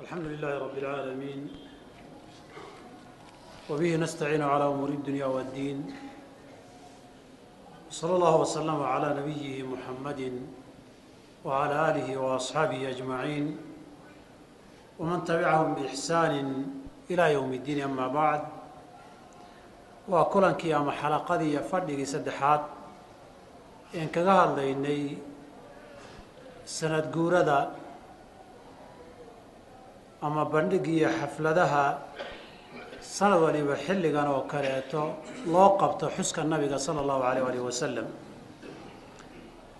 الحمد لله رب العالمين وبه نستعين على أمور الدنيا والدين صلى الله وسلم على نبيه محمد وعلى آله وأصحابه أجمعين ومن تبعهم بإحسان إلى يوم الدين أما بعد وكلنكii ama xalaqadii iyo fadhigii saddexaad een kaga hadlaynay sanad guurada ama bandhigii iyo xafladaha sanad waliba xilligan oo kaleeto loo qabto xuska nabiga sala allahu alayh alih wasalam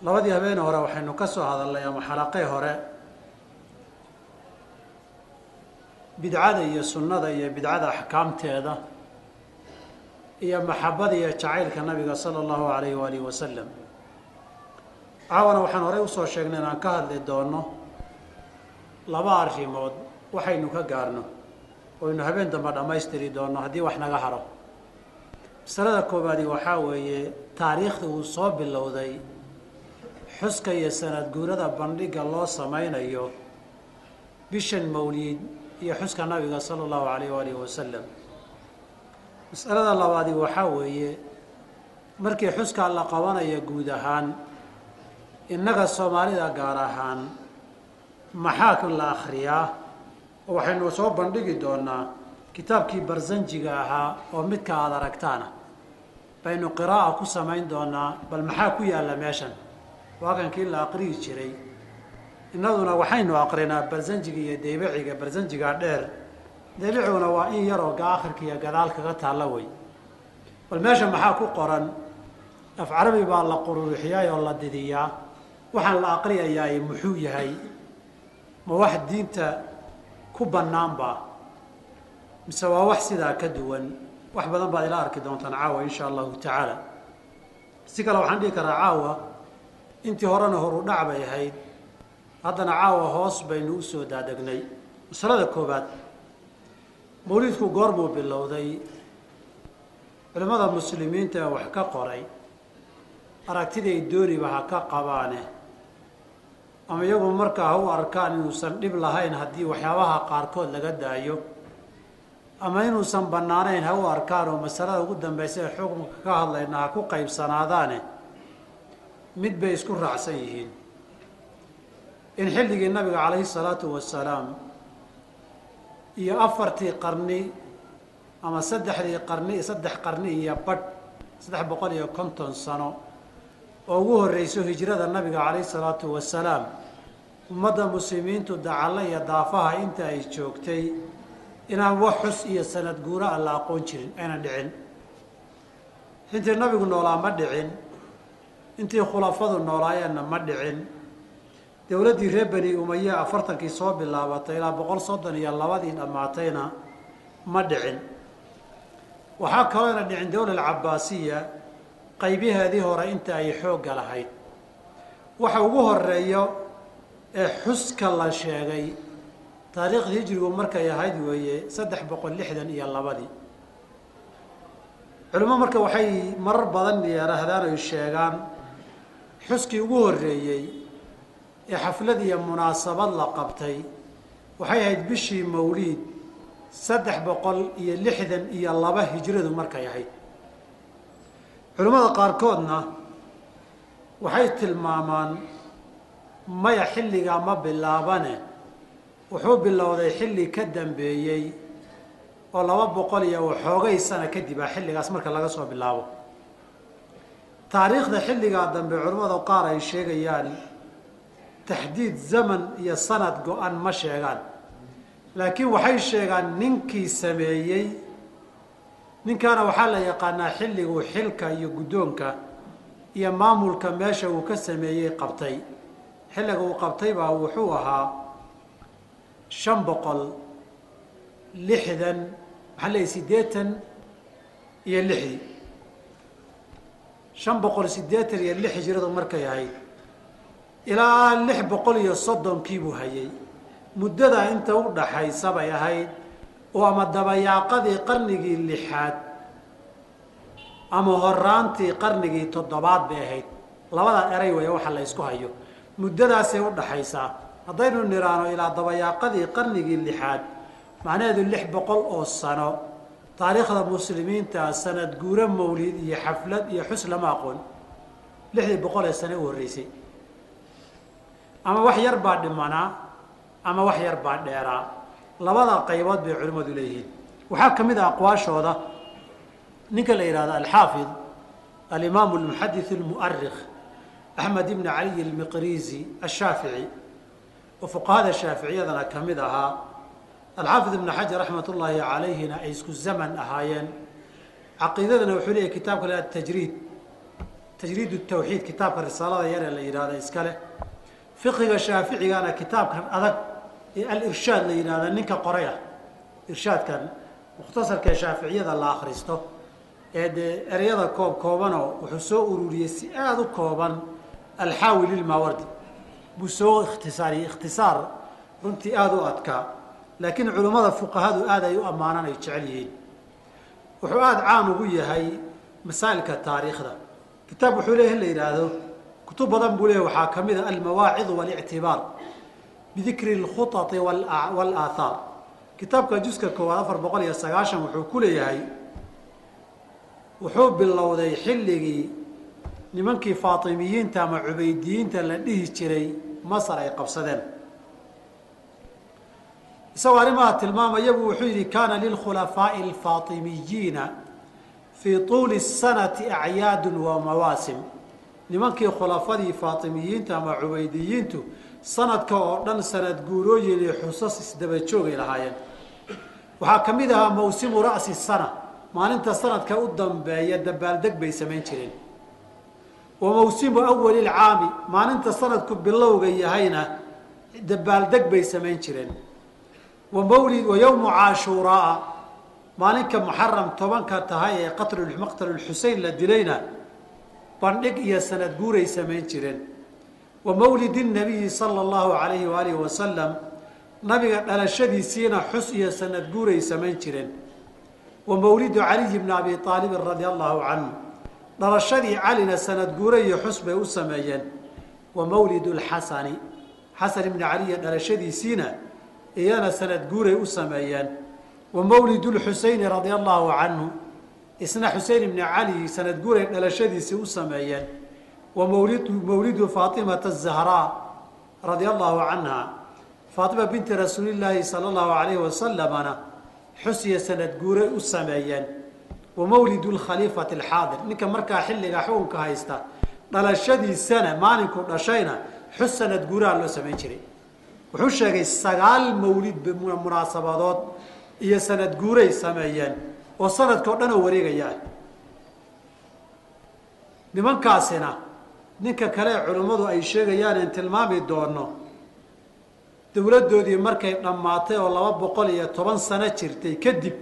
labadii habeen hore waxaynu ka soo hadalnay ama xalaqee hore bidcada iyo sunnada iyo bidcada axkaamteeda iyo maxabada iyo jacaylka nabiga sala allahu alayh waalihi wasalam caawana waxaan horey u soo sheegnay inaan ka hadli doono laba arrimood waxaynu ka gaarno oynu habeen dambe dhammaystiri doono haddii wax naga haro. Masalada koobaadi waxaa weeye taariikhda uu soo bilowday. Xuska iyo sanad guurada bandhigga loo samaynayo bishan mawliid iyo xuska nabiga sala allahu alayh waalihi wasalam masalada labaadi waxaa weeye markii xuskaa la qabanaya guud ahaan innaga soomaalida gaar ahaan maxaa la akhriyaa oo waxaynu soo bandhigi doonaa kitaabkii barsanjiga ahaa oo midka aada aragtaana. Baynu qiraa'a ku samayn doonaa bal maxaa ku yaalla meeshan? Waakankii la aqriyi jiray. Innaduna waxaynu aqrinaa barsanjiga iyo deybiciga barsanjiga dheer. Deebiciguna waa in yaroo ga akhirka iyo gadaal kaga taalla wey. Bal meesha maxaa ku qoran? Af carabi baa la quruuxiyaay oo la didiyaa. Waxaan la aqriyayaa muxuu yahay. Ma wax diinta ku bannaanba mise waa wax sidaa ka duwan. Wax badan baad ila arki doontaan caawa insha allahu tacaala. Si kale waxaan dhihi karaa caawa intii horena horu dhac bay ahayd. Haddana caawa hoos baynu u soo daadegnay masalada koobaad mawliidku goormuu bilowday. Culimmada muslimiinta ee wax ka qoray. Aragtiday dooniba ha ka qabaane ama iyagu markaa ha u arkaan inuusan dhib lahayn haddii waxyaabaha qaarkood laga daayo ama inuusan bannaanayn ha u arkaan oo masalada ugu dambaysa ee xukunka ka hadlayna ha ku qaybsanaadaane mid bay isku raacsan yihiin. In xilligii nabiga calayhi salaatu wasalaam iyo afartii qarni ama saddexdii qarni saddex qarni iyo badh saddex boqol iyo konton sano oo ugu horreyso hijrada nabiga calayhi salaatu wasalaam ummadda muslimiintu dacalla iyo daafaha inta ay joogtay inaan wax xus iyo sanad guura a la aqoon jirin aynan dhicin. Intii nabigu noolaa ma dhicin intii khulafadu noolaayeenna ma dhicin. Dowladdii reer beni umaye afartankii soo bilaabatay ilaa boqol soddon iyo labadii dhammaatayna ma dhicin. Waxaa kalooyna dhicin dowla alcabaasiya qaybaheedii hore inta ay xoogga lahayd. Waxa ugu horeeyo ee xuska la sheegay taariikhda hijrigu markay ahayd weeye saddex boqol lixdan iyo labadii culimo marka waxay marar badan yeerahdaan oy sheegaan xuskii ugu horreeyey ee xaflad iyo munaasabad la qabtay waxay ahayd bishii mawliid saddex boqol iyo lixdan iyo laba hijradu markay ahayd culimmada qaarkoodna waxay tilmaamaan maya xilligaa ma bilaabane. Wuxuu bilowday xilli ka dambeeyey oo laba boqol iyo waxoogay sana kadib ah xilligaas marka laga soo bilaabo. Taariikhda xilligaa dambe culimmada qaar ay sheegayaan taxdiid zaman iyo sanad go-an ma sheegaan. Laakiin waxay sheegaan ninkii sameeyey ninkaana waxaa la yaqaanaa xilliguu xilka iyo guddoonka iyo maamulka meesha uu ka sameeyey qabtay. Xilliga uu qabtay baa wuxuu ahaa shan boqol lixdan maxaa leeyahy siddeetan iyo lixdii shan boqol siddeetan iyo lix hijradu markay ahayd. Ilaa lix boqol iyo soddonkiibuu hayay. Muddadaa inta u dhaxaysa bay ahayd oo ama dabayaaqadii qarnigii lixaad ama horaantii qarnigii toddobaad bay ahayd. Labadaa eray weeye waxa la ysku hayo. Muddadaasay u dhaxaysaa. Haddaynu niraano ilaa dabayaaqadii qarnigii lixaad macnaheedu lix boqol oo sano taariikhda muslimiinta sanad guuro mawlid iyo xaflad iyo xus lama aqoon. Lixdii boqol ee sane u horreysay. Ama wax yar baa dhimanaa ama wax yar baa dheeraa labada qaybood bay culimmadu leeyihiin. Waxaa ka mid ah aqwaashooda ninka la yidhahdo alxaafid alimaam almuxadith almu'arikh axmed ibn caliy almiqrizi ashaafici oo fuqahada shaaficiyadana ka mid ahaa alxaafid ibn xajar raxmat ullaahi calayhina ay isku zaman ahaayeen. Caqiidadana wuxuu leeyahy kitaabka le tajriid tajriid tawxiid kitaabka risaalada yaree la yidhahda iskale fiqiga shaaficigana kitaabkan adag alirshaad la yidhahda ninka qoray ah irshaadkan mukhtasarka shaaficiyada la akristo ee dee ereyada koob koobanoo wuxuu soo ururiyey si aada u kooban alxaawi lilmaawardi buu soo ikhtisaariyey ikhtisaar runtii aada u adkaa laakiin culimmada fuqahadu aad ay u ammaanan ay jecel yihiin. Wuxuu aada caan ugu yahay masaa'ilka taariikhda. Kitaab wuxuu leeyahy in la yidhaahdo kutub badan buu leeyahy waxaa ka mid a almawaacid walictibaar bidikri alkhuطati walaathaar kitaabka juska koowaad afar boqol iyo sagaashan wuxuu ku leeyahay wuxuu bilowday xilligii nimankii faatimiyiinta ama cubaydiyiinta la dhihi jiray masar ay qabsadeen isagoo arrimaha tilmaamaya buu wuxuu yidhi kaana lilkhulafaa'i alfaatimiyiina fii tuuli sanati acyaadun wa mawaasim nimankii khulafadii faatimiyiinta ama cubaydiyiintu sanadka oo dhan sanad guurooyin iyo xusas isdaba joogay lahaayeen. Waxaa ka mid ahaa mawsimu ra'si sana. Maalinta sanadka u dambeeya dabaaldeg bay samayn jireen. Wa mawsimu awali lcaami maalinta sanadku bilowga yahayna dabaaldeg bay samayn jireen. Wa mawlid wa yowmu caashuuraa. Maalinka muxaram tobanka tahay ee qatmaqtalulxusein la dilayna bandhig iyo sanad guuray samayn jireen wa mawlidi nabiyi sala allahu alayhi waalihi wasalam nabiga dhalashadiisiina xus iyo sanad guuray samayn jireen. Wa mawlidu caliyi bni abi aalibin radia allahu canhu dhalashadii calina sanad guure iyo xus bay u sameeyeen. Wa mawlidu lxasani xasan ibni caliya dhalashadiisiina iyana sanad guuray u sameeyeen. Wa mawlidu lxuseyni radia allahu canhu isna xusein ibni cali sanad guuray dhalashadiisii u sameeyeen wa mawlid mawlidu faatimata azahraa radia allahu canha faatima binti rasuulillaahi sala allahu alayhi wasalamana xus iyo sanad guuray u sameeyeen. Wa mawlidu lkhaliifati alxaadir ninka markaa xilliga xukunka haysta dhalashadiisana maalinkuu dhashayna xus sanad guuraha loo samayn jiray. Wuxuu sheegay sagaal mawlid munaasabadood iyo sanad guuray sameeyeen oo sanadka o dhan oo wareegaya. Ah nimankaasina ninka kale ee culimmadu ay sheegayaan in tilmaami doono dowladdoodii markay dhammaatay oo laba boqol iyo toban sano jirtay kadib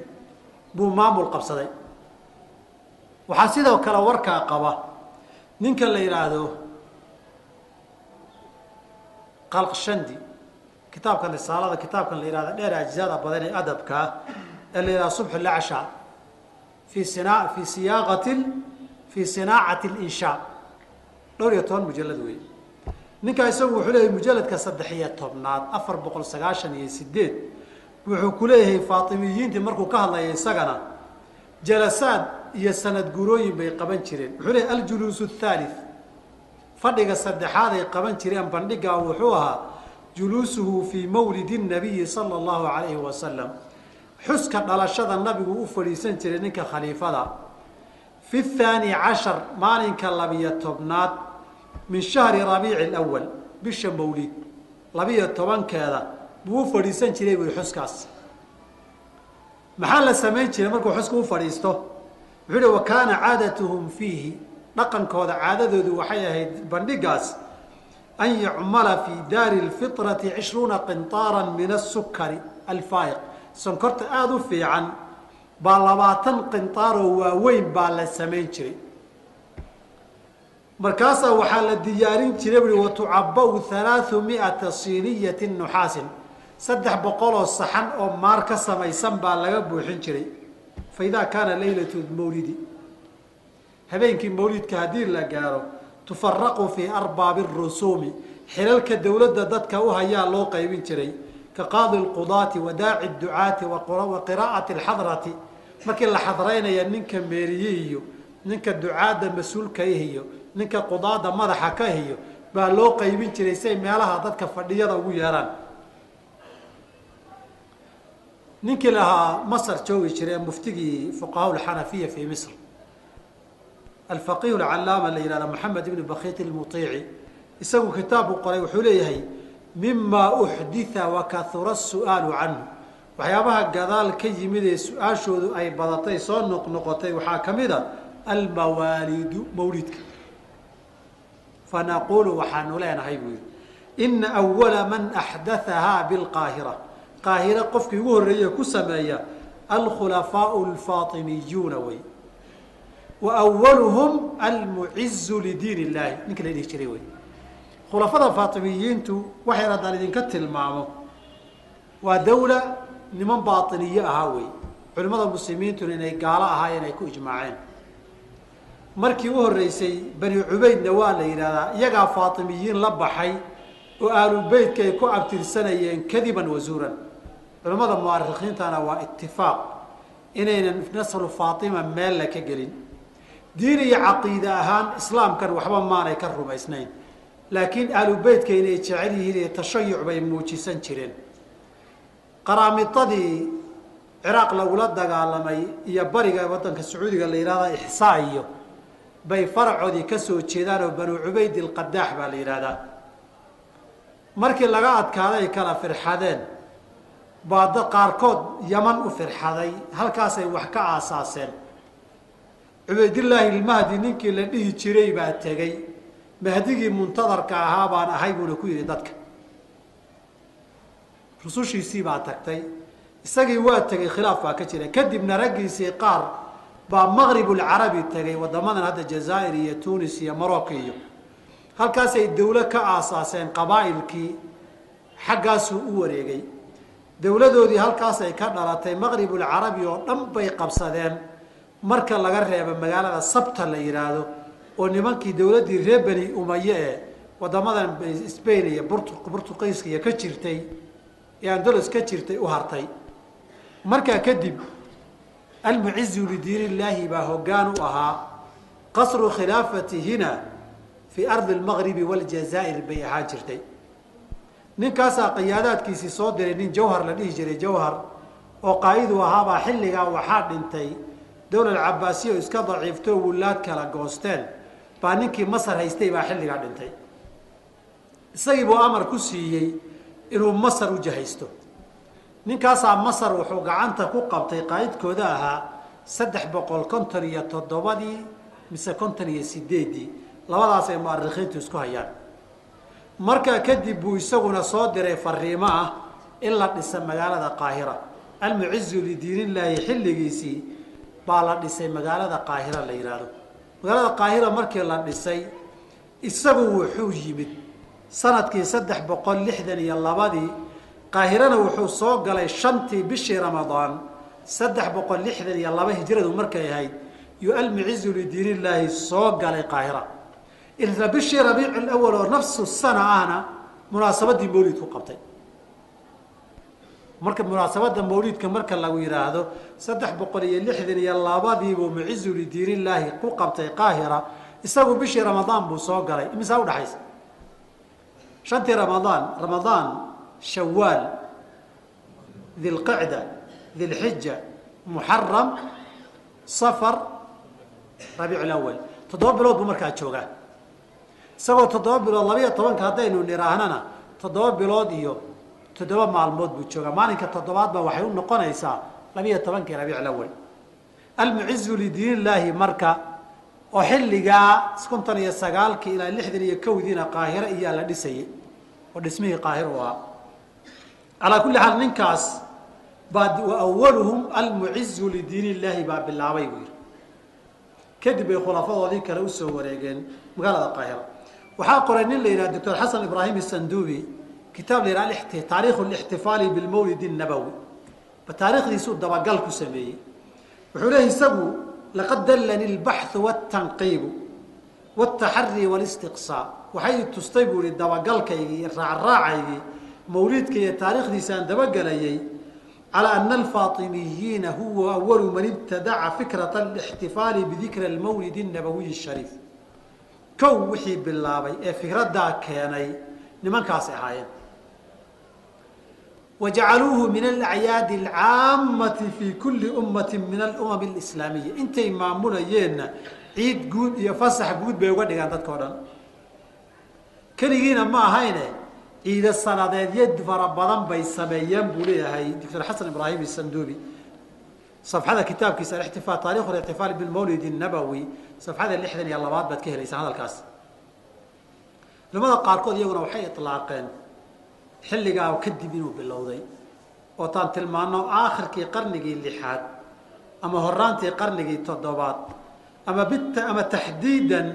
buu maamul qabsaday. Waxaa sidoo kale warkaa qaba ninka la yidhaahdo qalqshandi kitaabkan risaalada kitaabkan la yihahdo dheer ajzaada badan ee adabkaa ee la yihahdo subxu lacsha fi sina fi siyaaqati fi sinaacati linshaa dhowr iyo toban mujalad wey ninkaa isagu wuxuu leeyahay mujaladka saddex iyo tobnaad afar boqol sagaashan iyo sideed wuxuu ku leeyahay faatimiyiintii markuu ka hadlaya isagana jalasaad iyo sanad gurooyin bay qaban jireen. Wuxuu leeyahy aljuluus athalith fadhiga saddexaad ay qaban jireen bandhigaa wuxuu ahaa juluusuhu fii mawlidi nabiyi sala allahu alayhi wasalam xuska dhalashada nabigu u fadhiisan jiray ninka khaliifada fi thaani cashar maalinka labiyo tobnaad min shahri rabiici lwal bisha mawlid labiyo tobankeeda buu u fadhiisan jiray buy xuskaas maxaa la samayn jiray markuu xuska u fadhiisto wuxuu hi wa caadatuhum fiihi dhaqankooda caadadoodu waxay ahayd bandhigaas an yucmala fi daari lfitrati cishruuna qintaara min asukari alfaayiq sonkorta aada u fiican baa labaatan qintaaroo waaweyn baa la samayn jiray. Markaasaa waxaa la diyaarin jiray bui watucaba-u halaathu miata siiniyatin nuxaasin. Saddex boqoloo saxan oo maar ka samaysan baa laga buuxin jiray. Fa idaa kaana leylatu mawlidi. Habeenkii mawlidka haddii la gaaro tufaraqu fii arbaabi rusuumi. Xilalka dowladda dadka u hayaa loo qaybin jiray. Ka qaadi lqudaati wa daaci ducaati wa qiraa'ati alxadrati markii la xadraynaya ninka meeriye ninka ducaadda mas'uulka ih iyo ninka qudaada madaxa ka hiyo baa loo qaybin jiray say meelaha dadka fadhiyada ugu yeeraan ninkii lahaa masr joogi jiray muftigii fuqahaa lxanafiya fii misr. Alfaqih alcalaama la yihahda maxamed ibn bakit lmuiici isagu kitaabu qoray wuxuu leeyahay mima uxditha wakahura su'aalu canhu waxyaabaha gadaal ka yimid ee su'aashoodu ay badatay soo noqnoqotay waxaa ka mid a almawaalidu mawlidka. Fanaqulu waxaanu leenahay buu yihi ina awala man axdathahaa bilqaahira. Qaahira qofkii ugu horreeye ku sameeya alkhulafaau alfaatimiyuuna wey. Wa awaluhum almucizu lidiin illahi ninka la dhihi jiray wey. Khulafada faatimiyiintu waxay haddaan idinka tilmaamo. Waa dawla niman baatiniye ahaa wey culimmada muslimiintuna inay gaalo ahaayeen ay ku ijmaaceen. Markii u horreysay bani cubaydna waa la yidhahdaa iyagaa faatimiyiin la baxay oo aalubeytka ay ku abtirsanayeen kadiban wazuuran culimmada muarikiintana waa itifaaq inaynan nasru faatima meella ka gelin. Diin iyo caqiide ahaan islaamkan waxba maanay ka rumaysnayn. Laakiin aalubeytka inay jecel yihiin iyo tashayuc bay muujisan jireen qaraamidadii ciraaq lagula dagaalamay iyo bariga waddanka sacuudiga la yidhahda ixsaa iyo bay faracoodii ka soo jeedaan oo banu cubayd ilqadaax baa la yidhahdaa markii laga adkaaday kala firxadeen baa da qaarkood yaman u firxaday halkaasay wax ka aasaaseen. Cubaydillaahi ilmahdi ninkii la dhihi jiray baa tegey mahdigii muntadarka ahaa baan ahay buuna ku yidhi dadka rusushiisii baa tagtay. Isagii waa tegey khilaaf baa ka jira kadibna raggiisii qaar baa maqribulcarabi tegay waddamadan hadda jazaa'ir iyo tunis iyo morocco iyo. Halkaasay dawlo ka aasaaseen qabaa'ilkii xaggaasuu u wareegay. Dawladoodii halkaasay ka dhalatay maqribulcarabi oo dhan bay qabsadeen. Marka laga reebo magaalada sabta la yidhaahdo oo nimankii dawladdii reer beni umaye ee waddamadan sbain iyo burtuqiiska iyo ka jirtay ee andalos ka jirtay u hartay. Markaa kadib almucizu lidiin illaahi baa hoggaan u ahaa qasru khilaafatihina fii ardi lmaqribi waljazaa'ir bay ahaan jirtay. Ninkaasaa qiyaadaadkiisii soo diray nin jawhar la dhihi jiray jawhar oo qaa'idu ahaabaa xilligaa waxaa dhintay dowlad cabaasiya oo iska daciifto wulaad kala goosteen baa ninkii masar haystay baa xilligaa dhintay. Isagii buu amar ku siiyey inuu masar u jahaysto. Ninkaasaa masar wuxuu gacanta ku qabtay qaa'idkooda ahaa saddex boqol konton iyo toddobadii mise konton iyo sideeddii labadaas ay mu'arikhiintu isku hayaan. Markaa kadib buu isaguna soo diray fariimo ah in la dhisa magaalada qaahira. Almucizu lidiinillaahi xilligiisii baa la dhisay magaalada qaahira la yidhaahdo magaalada qaahira markii la dhisay isagu wuxuu yimid sannadkii saddex boqol lixdan iyo labadii qaahirana wuxuu soo galay shantii bishii ramadaan saddex boqol lixdan iyo laba hijradu markay ahayd iyo almucizu lidiinillaahi soo galay qaahira isla bishii rabiic lawal oo nafsu sana ahna munaasabadii mawlidku qabtay. Marka munaasabada mawlidka marka lagu yidhaahdo saddex boqol iyo lixdan iyo labadiibuu mucizu lidiinillaahi ku qabtay qaahira isagu bishii ramadaan buu soo galay. Imisaa udhaxaysa shantii ramadaan ramadaan shawaal dilqicda dilxija muxaram safar rabiic lawal toddoba bilood buu markaa joogaa. Isagoo toddoba bilood labayo tobanka haddaynu nidhaahnana toddoba bilood iyo toddoba maalmood buu joogaa. Maalinka toddobaad baa waxay u noqonaysaa labayo tobankii rabiic lawal almucizu lidiinillaahi marka oo xilligaa konton iyo sagaalkii ilaa lixdan iyo kowdiina qaahiro iyaa la dhisayay oo dhismihii qaahir ahaa. Calaa kulli xaal ninkaas baa awaluhum almucizu lidiin illaahi baa bilaabay buu yidhi. Kadib bay khulafadoodii kale u soo wareegeen magaalada qaahira. Waxaa qoray nin la yidhaha doctor xasan ibraahim isandubi kitaab la yidhaha taarikhu lixtifaali bilmawlid nabowi ba taarikhdiisuu dabagal ku sameeyey. Wuxuu leeyahy isagu laqad dallani albaxu waltanqiibu waltaxari walistiqsaa waxay tustay buu ihi dabagalkaygii iyo raacraacaygii mawliidka iyo taariikhdiisaan dabagalayay calaa ana alfaatimiyiina huwa awalu man ibtadaca fikrata alixtifaali bidikri almawlidi annabawiyi shariif kow wixii bilaabay ee fikradaa keenay nimankaasi ahaayeen wajacaluuhu min alacyaadi alcaammati fii kulli ummatin min alumami alislaamiya intay maamulayeenna ciid guud iyo fasax guud bay uga dhigaan dadka o dhan keligiina ma ahayne ciida sanadeed fara badan bay sameeyeen buu leeyahay doctor xasan ibraahim isanduubi safxada kitaabkiisa alixtifaal taarikhu lictifaal bilmawlid annabowi safxada lixdan iyo labaad baad ka helaysaa hadalkaas culamada qaarkood iyaguna waxay ilaaqeen xilligaa kadib inuu bilowday oo taan tilmaano aakhirkii qarnigii lixaad ama horaantii qarnigii toddobaad ama bit ama taxdiidan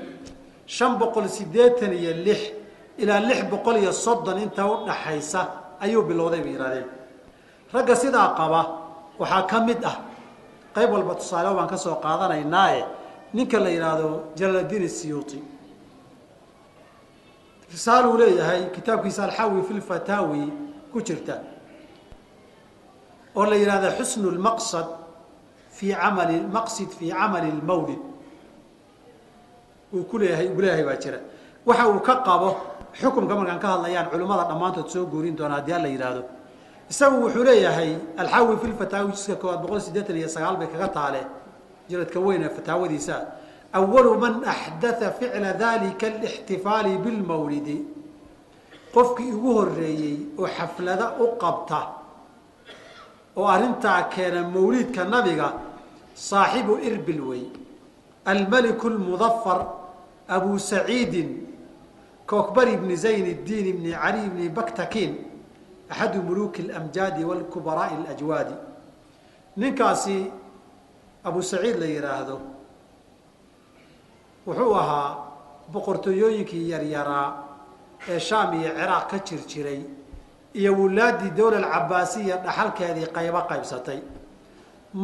shan boqol sideetan iyo lix ilaa lix boqol iyo soddon inta u dhaxaysa ayuu bilowday bay yihahdeen ragga sidaa qaba waxaa ka mid ah qayb walba tusaale baan ka soo qaadanaynaaye ninka la yidhaahdo jalaaldiin siyuuti risaaluu leeyahay kitaabkiisa alxawi fi lfataawi ku jirta oo la yidhahda xusnu lmaqsad fii camali maqsid fii camali lmawlid uu ku leeyahay uu leeyahay baa jira. Waxa uu ka qabo xukumka markaan ka hadlayaan culimmada dhammaantood soo goorin doona haddii ala yidhaahdo. Isagu wuxuu leeyahay alxawi fi lfataawi jiska koowaad boqol sideetan iyo sagaal bay kaga taale jiradka weyn ee fataawadiisa أول man axdaa ficla dalika alixtifaali bilmawlidi qofkii ugu horeeyey oo xaflada u qabta oo arrintaa keena mawliidka nabiga saaxibu irbil wey almeliku lmudafar abu saciidin kokbar ibni zayn iddiin ibni cali ibni baktakiin axadu muluuki alamjaadi walkubaraa'i alajwaadi ninkaasi abu saciid la yidhaahdo wuxuu ahaa boqortooyooyinkii yaryaraa ee shaam iyo ciraaq ka jir jiray iyo wulaadii dowla cabaasiya dhaxalkeedii qaybo qaybsatay.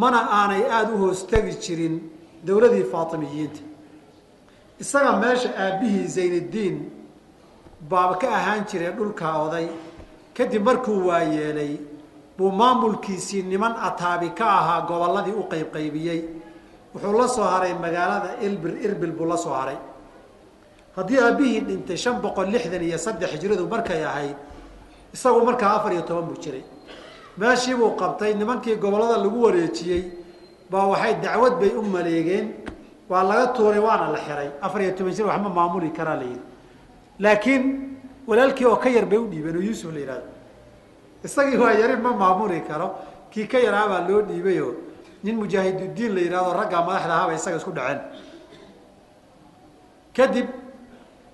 Mana aanay aada u hoostegi jirin dowladii faatimiyiinta. Isaga meesha aabbihii zaynuddiin baaba ka ahaan jiray dhulka oday. Kadib markuu waayeelay buu maamulkiisii niman ataabi ka ahaa gobolladii u qaybqaybiyey wuxuu la soo haray magaalada ilbir irbil buu la soo haray. Haddii aabbihii dhintay shan boqol lixdan iyo saddex hijradu markay ahayd isagu markaa afar iyo toban buu jiray. Meeshiibuu qabtay nimankii gobollada lagu wareejiyey baa waxay dacwad bay u maleegeen waa laga tuuray waana la xiray. Afar iyo toban jir waxma maamuli karaa layidhi laakiin walaalkii oo ka yar bay u dhiibeen oo yuusuf la yidhahdo isagii waa yarin ma maamuli karo kii ka yaraabaa loo dhiibayoo nin mujaahidudiin la yidhahdo raggaa madaxda ahaaba isaga isku dhaceen. Kadib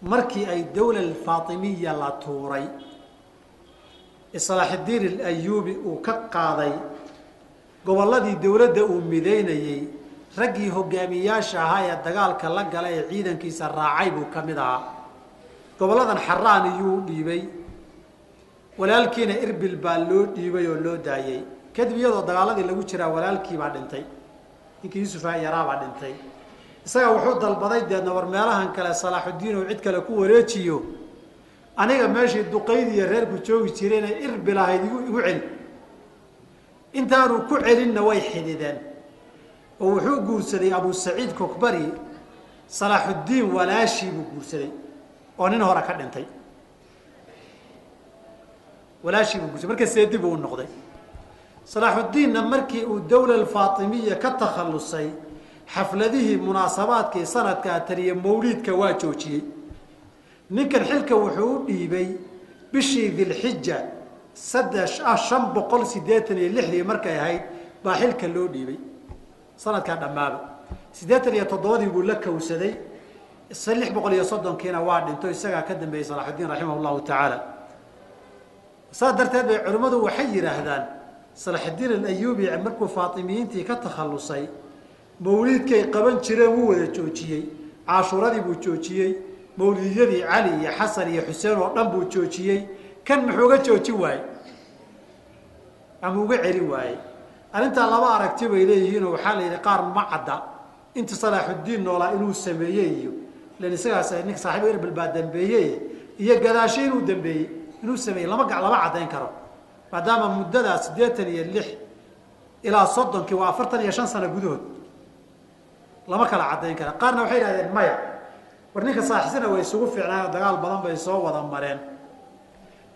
markii ay dawla alfaatimiya la tuuray islaaxiddiin alayuubi uu ka qaaday gobolladii dawladda uu midaynayey raggii hogaamiyaasha ahaa ee dagaalka la gala ee ciidankiisa raacay buu ka mid ahaa. Gobolladan xaraan iyuu dhiibay walaalkiina irbil baa loo dhiibay oo loo daayey kadib iyadoo dagaaladii lagu jiraa walaalkiibaa dhintay. Ninkii yuusufa yaraabaa dhintay. Isaga wuxuu dalbaday deedna war meelahan kale salaaxuddiin oo cid kale ku wareejiyo. Aniga meeshii duqaydii iyo reerku joogi jireen ee irbil ahayd igu igu celi intaanu ku celinna way xidideen oo wuxuu guursaday abu saciid kokbari salaaxuddiin walaashii buu guursaday oo nin hore ka dhintay. Walaashii buu guursaday. Marka seedi buu u noqday salaaxuddiinna markii uu dawla alfaatimiya ka takhallusay xafladihii munaasabaadkii sanadkaa taliya mawliidka waa joojiyey. Ninkan xilka wuxuu u dhiibay bishii dilxija ah shan boqol siddeetan iyo lixdii markay ahayd baa xilka loo dhiibay. Sanadkaa dhammaaba siddeetan iyo toddobadii buu la kawsaday. Lix boqol iyo soddonkiina waa dhinto isagaa ka dambeeyey salaaxuddiin raximah llahu tacaala. Saas darteed bay culimmadu waxay yidhaahdaan salaaxuddiin alayuubi markuu faatimiyiintii ka takhallusay mawliidkay qaban jireen wuu wada joojiyey. Caashuuradii buu joojiyey mawliidyadii cali iyo xasan iyo xuseen oo dhan buu joojiyey. Kan muxuu uga joojin waayey? Ama uga celin waayey? Arrintaa laba aragti bay leeyihiinoo waxaa la yidhi qaar ma cadda. Inta salaaxuddiin noolaa inuu sameeyey iyo ilan isagaas ninka saaxiiba irbel baa dambeeyey iyo gadaasho inuu dambeeyey inuu sameeyey lama lama caddayn karo maadaama muddadaa siddeetan iyo lix ilaa soddonkii waa afartan iyo shan sano gudahood lama kala caddayn kara. Qaarna waxay yidhahdeen maya war ninka saaxisina way isugu fiicnaayo dagaal badan bay soo wada mareen.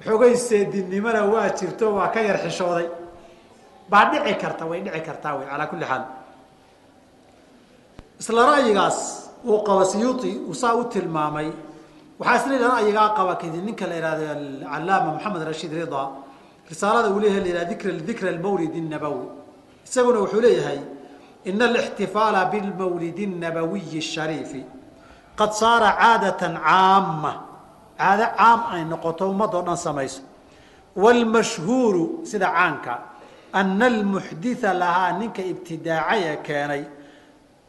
Xoogay seedinimona waa jirto waa ka yar xishooday. Baa dhici karta way dhici kartaa wey calaa kulli xaal. Isla ra'yigaas uu qaba siyuuti uu saa u tilmaamay waxaa isla yidhah ra'yigaa qaba kidi ninka la yihahdo alcalaama maxamed rashiid rida risaalada uu leeyahay la yihah dikra dikra almawlid الnabawi isaguna wuxuu leeyahay ina alاxtifaala bilmawlid الnabawiyi الshariifi qad saara caadatan caama caado caam ay noqoto ummadoo dhan samayso wاlmashhuuru sida caanka ana almuxditha lahaa ninka ibtidaacay ee keenay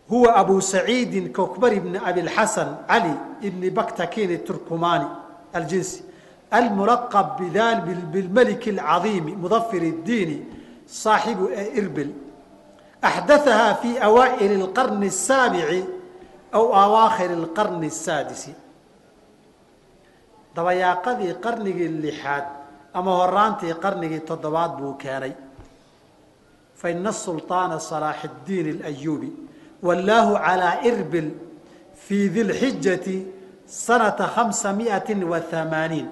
huwa abu saciidin kokbar ibni abilxasan cali ibni baktakin turkumani aljinsi almulaqab bilmaliki alcadiimi mudafir اdiini saaxibu ee irbil axdathaha fi awaa'ili اlqarni الsaabici aw awaakhir اlqarni الsaadisi dabayaaqadii qarnigii lixaad ama horaantii qarnigii toddobaad buu keenay faina sulطaana salaax اdiin اlayubi wallaahu calىa irbil fii dilxijati sanata hamsa miati wa hamaaniin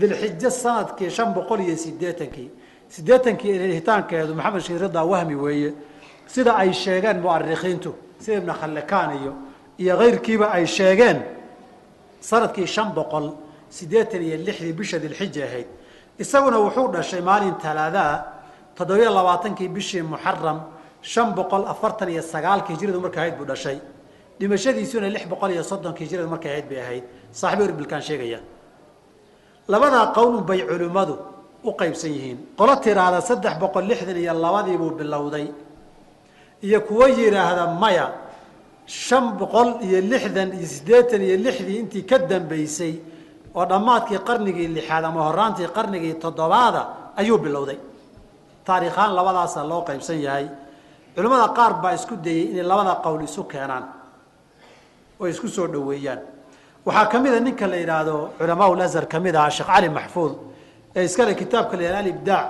dilxijo sannadkii shan boqol iyo sideetankii sideetankii hitaankeedu maxamed ridaa wahmi weeye. Sida ay sheegeen muarikiintu sida ibn khallekaan iyo iyo kayrkiiba ay sheegeen sannadkii shan boqol sideetan iyo lixdii bisha dilxija ahayd. Isaguna wuxuu dhashay maalin talaadaa toddobiyo labaatankii bishii muxaram shan boqol afartan iyo sagaalkii hijradu markay ahayd buu dhashay. Dhimashadiisuna lix boqol iyo soddonkii hijradu markay ahayd bay ahayd. Saaxibu irbilkaan sheegaya labadaa qowlun bay culimmadu u qaybsan yihiin. Qolo tiraahda saddex boqol lixdan iyo labadii buu bilowday. Iyo kuwo yidhaahda maya shan boqol iyo lixdan iyo siddeetan iyo lixdii intii ka dambeysay oo dhammaadkii qarnigii lixaad ama horaantii qarnigii toddobaada ayuu bilowday. Taariikhaan labadaasa loo qaybsan yahay. Culimmada qaar baa isku dayey inay labada qowl isu keenaan oo isku soo dhoweeyaan waxaa ka mida ninka la yidhaahdo culamaa lazhar ka mid ahaa sheekh cali maxfuud ee iskale kitaabka la alibdaac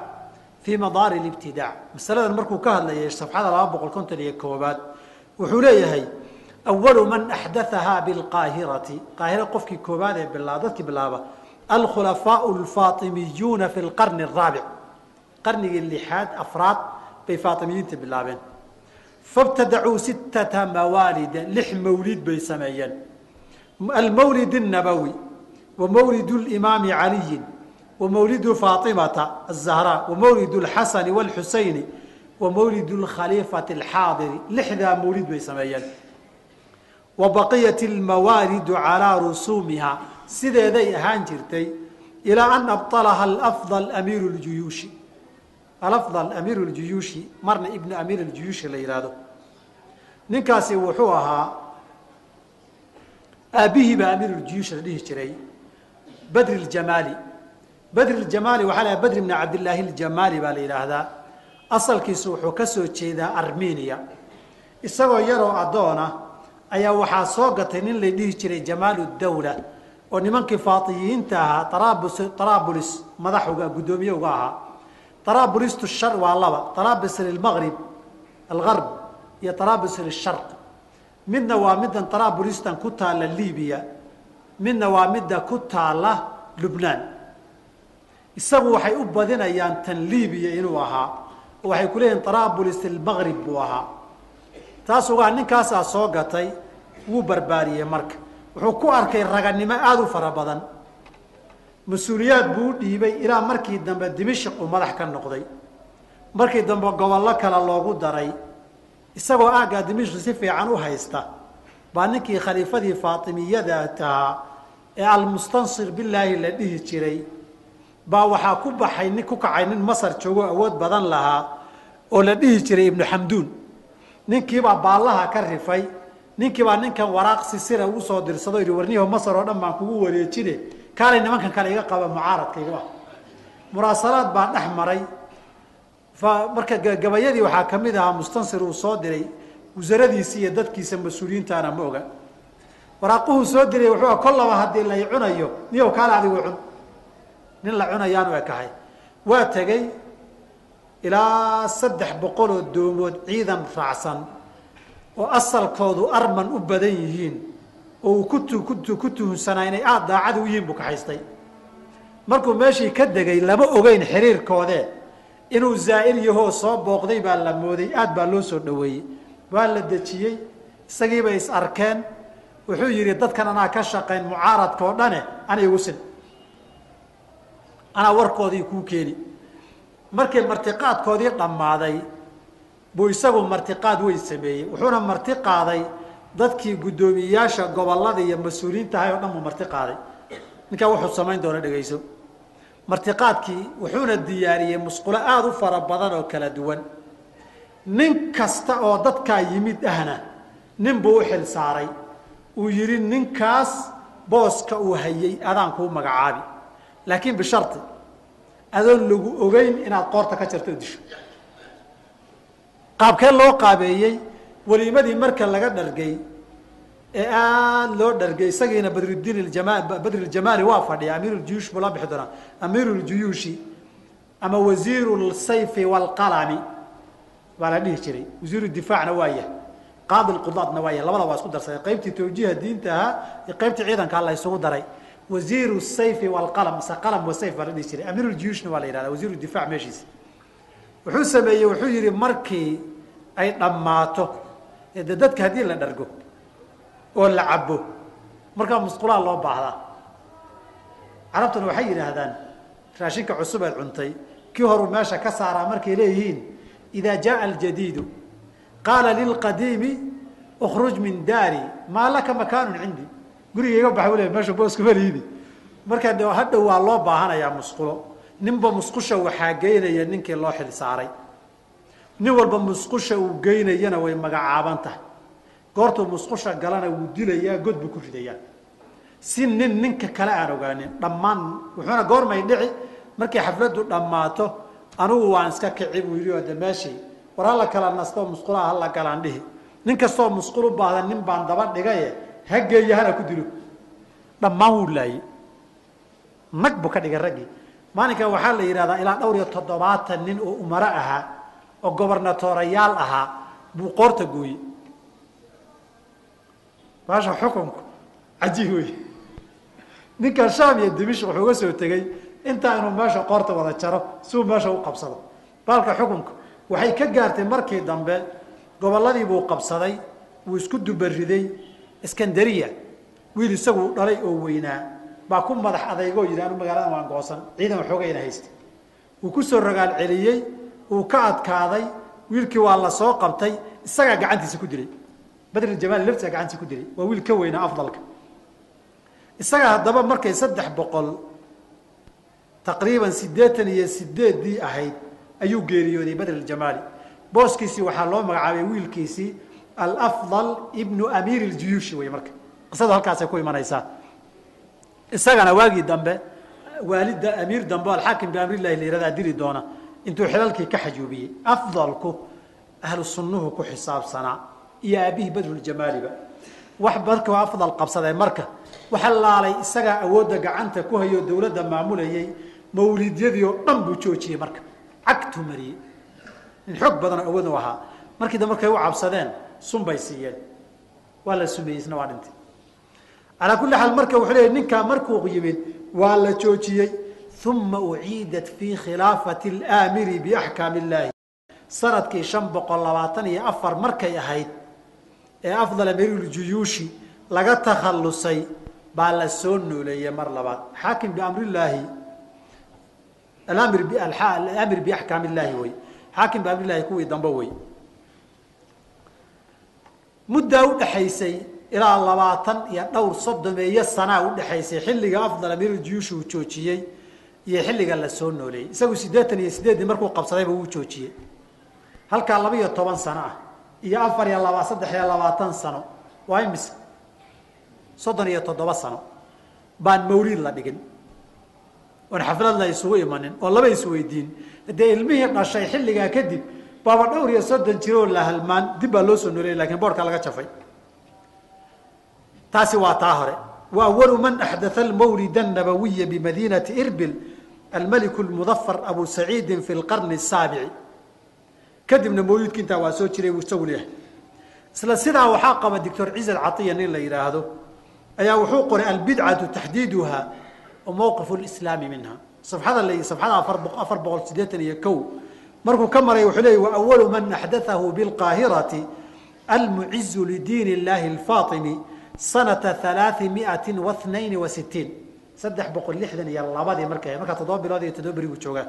fii madaari libtidaac masaladan markuu ka hadlayay safxada laba boqol konton iyo koobaad wuxuu leeyahay awalu man axdathahaa bilqaahirati. Qaahira qofkii koobaad ee bilaa dadkii bilaaba alkhulafaau alfaatimiyuuna fi lqarni araabic qarnigii lixaad afraad bay faatimiyiinta bilaabeen. Fabtadacuu sittata mawaalida. Lix mawlid bay sameeyeen almawlid الnabawi wa mawlid اlimaami caliyin wa mawlidu faatimata الzahraa wa mawlid اlxasani wاlxusayni wa mawlid اlkhaliifati اlxaadiri lixdaa mawlid bay sameeyeen wa baqiyat اlmawaalidu calىa rusuumiha sideeday ahaan jirtay ilaa an abطalaha alafضل amiiru اljuyuushi alafضل amiiru اljuyuushi marna ibnu amiir اljuyuushi la yihahdo ninkaasi wuxuu ahaa aabbihii baa amiiruljuyuush la dhihi jiray badri ljamaali badri ljamaali waxaa la badri bni cabdillaahi ljamaali baa la yidhaahdaa. Asalkiisu wuxuu ka soo jeedaa armeniya isagoo yaroo addoona ayaa waxaa soo gatay nin la dhihi jiray jamaalu dawla oo nimankii faatiyiyiinta ahaa tarabus taraabulis madax uga guddoomiye uga ahaa. Taraabulistu shar waa laba lilmaqrib algarb iyo lisharq midna waa middan taraabulistan ku taalla libiya midna waa midda ku taalla lubnaan. Isagu waxay u badinayaan tan libiya inuu ahaa oo waxay ku leeyihiin taraabulis ilmaqrib buu ahaa. Taas ugaa ninkaasaa soo gatay wuu barbaariyey marka. Wuxuu ku arkay raganimo aada u fara badan. Mas'uuliyaad buu u dhiibay ilaa markii dambe dimashik uu madax ka noqday. Markii dambe gobollo kale loogu daray isagoo aaggaa dimashik si fiican u haysta baa ninkii khaliifadii faatimiyada tahaa ee almustansir bilaahi la dhihi jiray baa waxaa ku baxay nin ku kacay nin masar joogo awood badan lahaa oo la dhihi jiray ibnu xamduun. Ninkiibaa baallaha ka rifay ninkiibaa ninkan waraaq sisira ugu soo dirsado yidhi warniyaho masar oo dhan baan kugu wareejine kaalay nimankan kale iga qaba mucaaradkaygu ah muraasalaad baa dhex maray marka gabayadii waxaa ka mid ahaa mustansir uu soo diray wasaradiisi iyo dadkiisa mas'uuliyiintaana ma oga. Waraaquhuu soo diray wuxuu kollaba haddii lay cunayo niyow kaale adigu cun. Nin la cunayaanu ekahay waa tegey ilaa saddex boqoloo doomood ciidan raacsan oo asalkoodu arman u badan yihiin oo uu kutu ku tuhunsanaa inay aada daacad u yihiin buu kaxaystay markuu meeshii ka degay lama ogeyn xiriirkoodee inuu zaa'ir yahoo soo booqday baa la mooday aad baa loo soo dhaweeyey waa la dejiyey isagiibay is arkeen. Wuxuu yidhi dadkan anaa ka shaqayn mucaaradka oo dhane ana igu sin. Anaa warkoodii kuu keeni. Markii martiqaadkoodii dhammaaday buu isagu martiqaad weyn sameeyey. Wuxuuna marti qaaday dadkii guddoomiyeyaasha gobollada iyo mas'uuliyiinta ahay oo dhan buu marti qaaday ninkaa wuxuu samayn doona dhegayso martiqaadkii wuxuuna diyaariyey musqulo aada u fara badan oo kala duwan. Nin kasta oo dadkaa yimid ahna nin buu u xil saaray. Uu yidhi ninkaas booska uu hayay adaan kuu magacaabi. Laakiin bisharti adoon lagu ogeyn inaad qoorta ka jarto disho. Qaabkee loo qaabeeyey? Weliimadii marka laga dhargay ee aada loo dhargay isagiina badrudiin jama badruljamaali waa fadhiya amiiruljuyuush buu la bixi doonaa. Amiiruljuyuushi ama wasiiru lsayfi waalqalami baa la dhihi jiray. Wasiiru difaacna waa yahay qaadi lqudaadna waa yahay. Labada isku darsaday qaybtii tawjiiha diinta ahaa iyo qaybtii ciidankaa la isugu daray. Wasiiru sayfi waalqalam mise qalam wa sayf baa la dhihi jiray. Amiiruljuyuushna waa la yihahda wasiiru difac meeshiisa wuxuu sameeyey wuxuu yidhi markii ay dhammaato dadka haddii la dhargo oo la cabo markaa musqulaha loo baahdaa. Carabtuna waxay yidhaahdaan raashinka cusub cuntay kii horuu meesha ka saaraa markay leeyihiin idaa jaaa aljadiidu qaala lilqadiimi ukruj min daari maa laka makaanun cindi. Gurigayga baxa u le meesha booskuma liidi. Markaa hadhow waa loo baahanayaa musqulo. Ninba musqusha waxaa geynaya ninkii loo xil saaray. Nin walba musqusha uu geynayana way magacaaban tahay goortuu musqusha galana wuu dilayaa god buu ku ridayaa si nin ninka kale aan ogaanin dhammaan wuxuuna goormay dhici markay xafladdu dhammaato anugu waan iska kici buu yidhi oo meeshii war hala kala nastoo musqulaha hala galaan dhihi. Nin kastoo musqul u baahda nin baan daba dhigaye ha geeya hana ku dilo. Dhammaan wuu laayey nag buu ka dhigay raggii. Maalinkan waxaa la yidhahdaa ilaa dhowr iyo toddobaatan nin oo umaro ahaa oo gobernatorayaal ahaa buu qoorta gooyey maasha xukunku cajiib wey ninkan shaam iyo dimishk wuxuu uga soo tegey intaa inuu meesha qoorta wada jaro si uu meesha u qabsado. Baalka xukunka waxay ka gaartay markii dambe gobolladii buu qabsaday wuu isku dubariday iskandariya wiil isagu dhalay oo weynaa. Baa ku madax adeygoo yidhi anu magaalada waan goosan ciidan waxoogayna haysta wuu ku soo rogaal celiyey uu ka adkaaday wiilkii waa la soo qabtay isagaa gacantiisa ku dilay badrijamaali laftiisa gacantiisa ku dilay waa wiil ka weynaa afdalka. Isaga haddaba markay saddex boqol taqriiban siddeetan iyo sideeddii ahayd ayuu geeriyooday badrijamaali booskiisii waxaa loo magacaabay wiilkiisii alafdal ibnu amiir iljuyuushi wey marka. Qisadu halkaasay ku imanaysaa isagana waagii dambe waalida amiir dambe alxaakim biamrillahi la yihahdaa dili doona. Intuu xilalkii ka xajuubiyey afdalku ahlu sunnuhu ku xisaabsanaa iyo aabihii badruljamaaliba wax markuu afdal qabsaday. Marka waxa laalay isagaa awoodda gacanta ku hayoo dawladda maamulayay mawlidyadii oo dhan buu joojiyey marka. Cagtuu mariyey. Xoog badanoo awood u ahaa. Markii dambe markay u cabsadeen sun bay siiyeen. Waa la sumeeyey isna waa dhintay calaa kulli xaal marka wuxuu leeyay ninkaa markuu yimid waa la joojiyey. Uma uciidat fii khilaafati alaamiri biaxkaami illaahi sannadkii shan boqol labaatan iyo afar markay ahayd ee afdal amiiruljuyuushi laga takhallusay baa la soo nooleeyey mar labaad. Xaakim biamrillaahi alamir alamir biaxkaam illaahi wey xaakim biamrillahi kuwii dambe wey muddaa udhaxaysay ilaa labaatan iyo dhowr soddomeeyo sanaa udhexaysay xilliga afdal amiiruljuyuushi uu joojiyey iyo xilliga la soo nooleeyey. Isagu siddeetan iyo sideeddii markuu qabsadayba wuu joojiyey. Halkaa laba iyo toban sano ah iyo afar iyo laba saddex iyo labaatan sano. Waa imise soddon iyo toddoba sano. Baan mawliid la dhigin. Oon xaflad la isugu imanin oo laba isweydiin. Haddee ilmihii dhashay xilligaa kadib baaba dhowr iyo soddon jiroo la halmaan dib baa loo soo nooleya laakiin boorkaa laga jafay. Taasi waa taa hore. Wa man axdaa almawlida annabawiya bimadinati irbil almaliku lmudafar abu saciidin fi lqarni asaabici kadibna mawlidki intaa waa soo jiray isagu leeyahay isla sidaa waxaa qaba doctor ciise alcaiya nin la yidhaahdo ayaa wuxuu qoray albidcatu taxdiiduha wa mowqif lislaami minha. Safxada la safxada afar boqol sideetan iyo kow. Markuu ka maray wuxuu leeyay waawalu man axdathahu bilqaahirati almucizu lidiin illahi alfaatimi sanata halaai miati wa sitiin saddex boqol lixdan iyo labadii markay markaa toddoba bilood iyo toddoba buu joogaa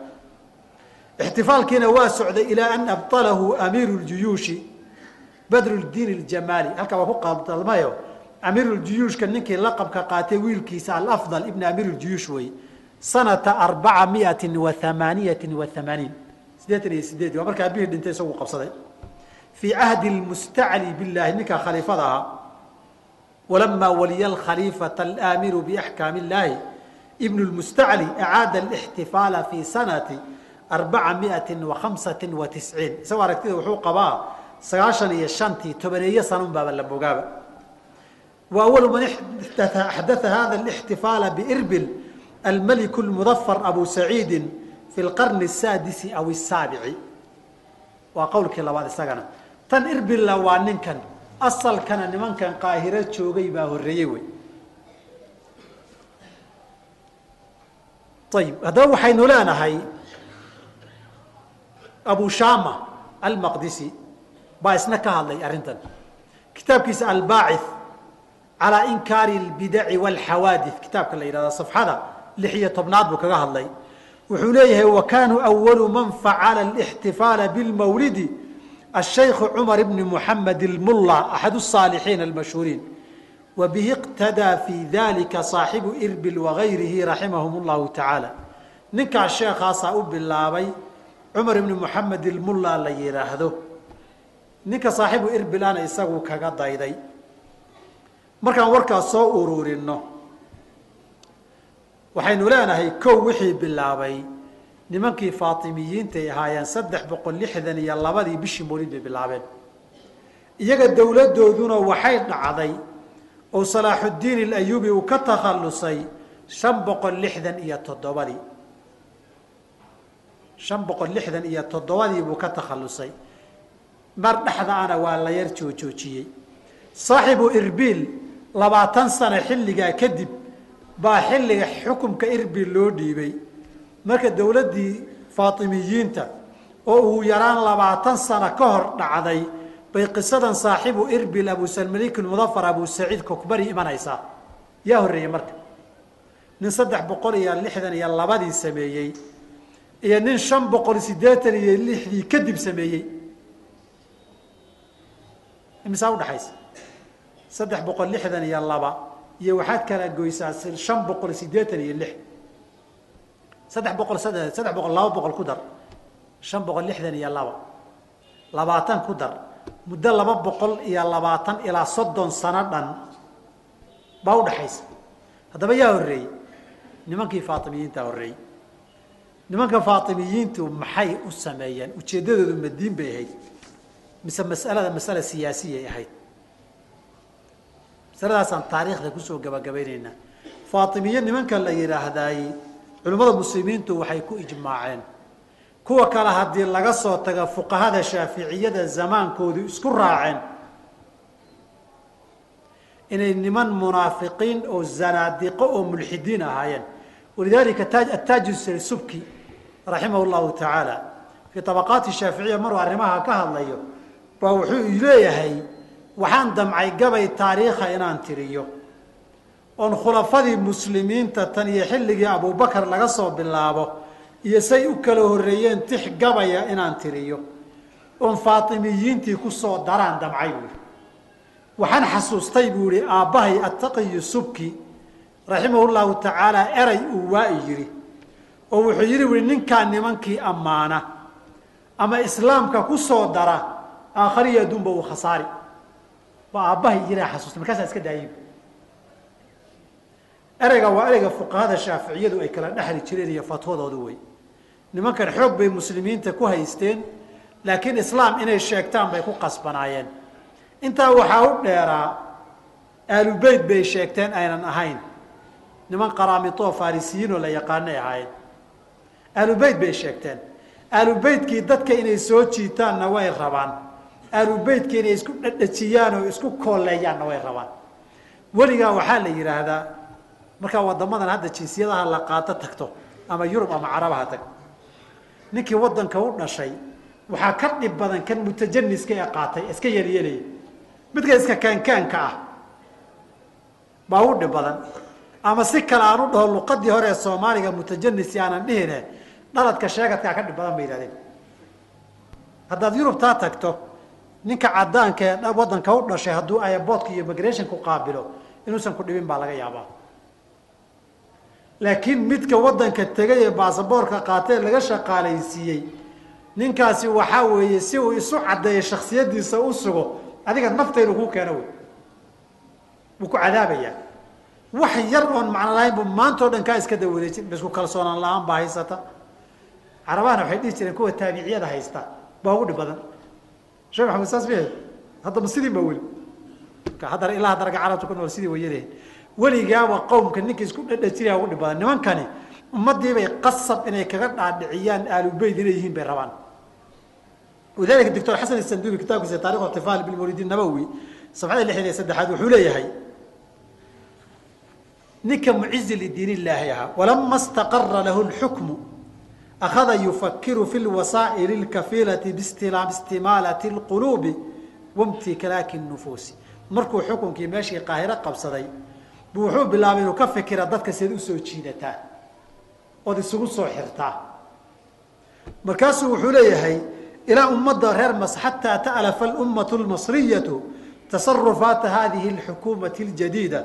ixtifaalkiina waa socday ilaa an abطalahu amiiru ljuyuushi badruldiin اljamaali halkaa waa ku qaldalmayo amiiruljuyuushka ninkii laqabka qaatay wiilkiisa alafdal ibn amiir ljuyuush wey sanata arbaca miati wa amaaniyati wa iyo sideed waa markaa abihii dhintay isagu qabsaday fii cahdi lmustacli bilahi ninkaa khaliifada ahaa walamaa waliya alkhaliifata alaamiru biaxkaami illaahi ibn lmustacli acaada alixtifaala fi sanati arbaca miati wa khamsati wa isagoo aragtida wuxuu qabaa sagaashan iyo shantii tobaneeyo sanun la bogaaba wa man axdaa hada alixtifaala biirbil almaliku lmudafar abu saciidin fi lqarni asaadisi aw asaabici waa qowlkii labaad isagana. Tan irbilla waa ninkan asalkana nimankan qaahiro joogay baa horreeyey wey. Ayib haddaba waxaynu leenahay abu shama almaqdisi baa isna ka hadlay arrintan kitaabkiisa albaaci calaa inkaari اlbidaci wاlxawaadi kitaabka la yidhahda safxada lix iyo tobnaad buu kaga hadlay wuxuu leeyahay wa kanuu awalu man facala اlاxtifaala biاlmawlidi الشhayk cmar bn mحamed اlmulla axad الصاalixiin اlmashhuuriin wa bihi اqtadىa fi dalika صaaxibu irbil wagayrihi raximahum اllahu taعaalى ninkaas sheekaasaa u bilaabay cumar ibni moxamed ilmulla la yidhaahdo ninka saaxiibu irbilana isagu kaga dayday. Markaan warkaas soo ururinno waxaynu leenahay kow wixii bilaabay. Nimankii faatimiyiintay ahaayeen saddex boqol lixdan iyo labadii bishii mawlid bay bilaabeen. Iyaga dowladdooduna waxay dhacday oo salaaxuddiin ilayubi uu ka takhallusay shan boqol lixdan iyo toddobadii shan boqol lixdan iyo toddobadii buu ka takhallusay. Mar dhexdaana waa la yar joojoojiyey saaxibu irbiil labaatan sano xilligaa kadib baa xilliga xukumka irbiil loo dhiibay. Marka dowladdii faatimiyiinta oo uu yaraan labaatan sano ka hor dhacday bay qisadan saaxibu irbil abusalmalik mudafar abu saciid kokbari imanaysaa. Yaa horreeyey marka. Nin saddex boqol iyo lixdan iyo labadii sameeyey iyo nin shan boqol siddeetan iyo lixdii kadib sameeyey. Imisaa udhaxaysa saddex boqol lixdan iyo laba. Iyo waxaad kala goysaa shan boqol siddeetan iyo lix. Saddex boqol saddex boqol laba boqol ku dar. Shan boqol lixdan iyo laba. Labaatan ku dar. Muddo laba boqol iyo labaatan ilaa soddon sano dhan baa udhaxaysa haddaba yaa horreeyey. Nimankii faatimiyiintaa horreeyey nimanka faatimiyiintu maxay u sameeyeen? Ujeeddadoodu madiin bay ahayd. Mise masalada masala siyaasiyay ahayd. Masaladaasaan taariikhda ku soo gabagabaynaynaa faatimiye nimanka la yidhaahdaay culimmada muslimiintu waxay ku ijmaaceen. Kuwa kale haddii laga soo taga fuqahada shaaficiyada zamaankoodu isku raaceen. Inay niman munaafiqiin oo zanaadiqo oo mulxidiin ahaayeen. Walidalika ataaj subki raximah llahu tacaala fii abaqaati shaaficiya maruu arrimaha ka hadlayo baa wuxuu leeyahay waxaan damcay gabay taariikha inaan tiriyo. Oon khulafadii muslimiinta tan iyo xilligii abubakar laga soo bilaabo iyo say u kala horreeyeen tix gabaya inaan tiriyo. Oon faatimiyiintii ku soo daraan damcay buu yihi waxaan xasuustay buu ihi aabbahay attaqiyu subki. Raximahu llahu tacaala eray uu waa-i yidhi oo wuxuu yidhi ui ninkaa nimankii ammaana ama islaamka ku soo dara aakhariyo adduunba uu khasaari. Waa aabbahay yiraa xasuustay markaasaa iska daayay ereyga waa ereyga fuqahada shaaficiyadu ay kala dhexli jireen iyo fatwadoodu wey nimankan xoog bay muslimiinta ku haysteen laakiin islaam inay sheegtaan bay ku qasbanaayeen. Intaa waxaa u dheeraa aalubeyt bay sheegteen aynan ahayn. Niman qaraamito farisiyiinoo la yaqaanay ahaayeen aalubeyt bay sheegteen. Aalubeytkii dadka inay soo jiitaanna way rabaan. Aalubeytkii inay isku dhadhajiyaan oo isku kooleeyaanna way rabaan. Weligaa waxaa la yidhaahdaa markaa wadamadan hadda jinsiyadaha la qaato tagto ama yurub ama carabaha tag. Ninkii wadanka u dhashay waxaa ka dhib badan kan mutajaniska ee qaatay iska yeelyeelaya midka iska kaankaanka ah baa u dhib badan. Ama si kale aan u dhaho luqadii hore ee soomaaliga mutajanisi aanan dhihine dhaladka sheegadkaa ka dhib badan bay yihahdeen haddaad yurubtaa tagto ninka cadaanka ee wadanka u dhashay hadduu ayaboodka iyo migrationku qaabilo inuusan ku dhibin baa laga yaabaa. Laakiin midka wadanka tegay ee baasaboorka qaatee laga shaqaalaysiiyey ninkaasi waxaa weeye si uu isu caddeeyo shaksiyadiisa u sugo adiga naftaynu kuu keeno wey. Wuu ku cadaabayaa. Wax yar oon macno lahayn bu maanta o dhan kaa iska dawareejin isku kalsoonaan la'aan baa haysata carabahana waxay dhihi jireen kuwa taabiciyada haysta. Baa ugu dhib badan sheekh maxamed saas mihe haddaba sidii ba weli. Haddana ilaa haddanaga carabta ku nool sidii wayalehen weligaaba qowmka ninka isku dhadhajinaya ugu dhib badan nimankani ummadiibay qasab inay kaga dhaadhiciyaan aalubeyt inay yihiin bay rabaan. Walidalika doctor xasan isandubi kitaabkiisa taarikh ixtifaal bilmawlidi nabowi sabxada lixdan saddexaad wuxuu leeyahay ninka mucizi lidiin illaahi ahaa walama staqara lahu lxukmu akhada yufakiru fi lwasaa'il اlkafiilati bistimaalati اlquluubi wamtikalaaki nufuusi markuu xukunkii meeshii qaahiro qabsaday bu wuxuu bilaabay inuu ka fikira dadka siad usoo jiidataa ood isugu soo xirtaa markaasuu wuxuu leeyahay ilaa ummadda reer mas xataa ta'lafa alummatu lmasriyatu tasarufaata hadihi alxukuumati اljadiida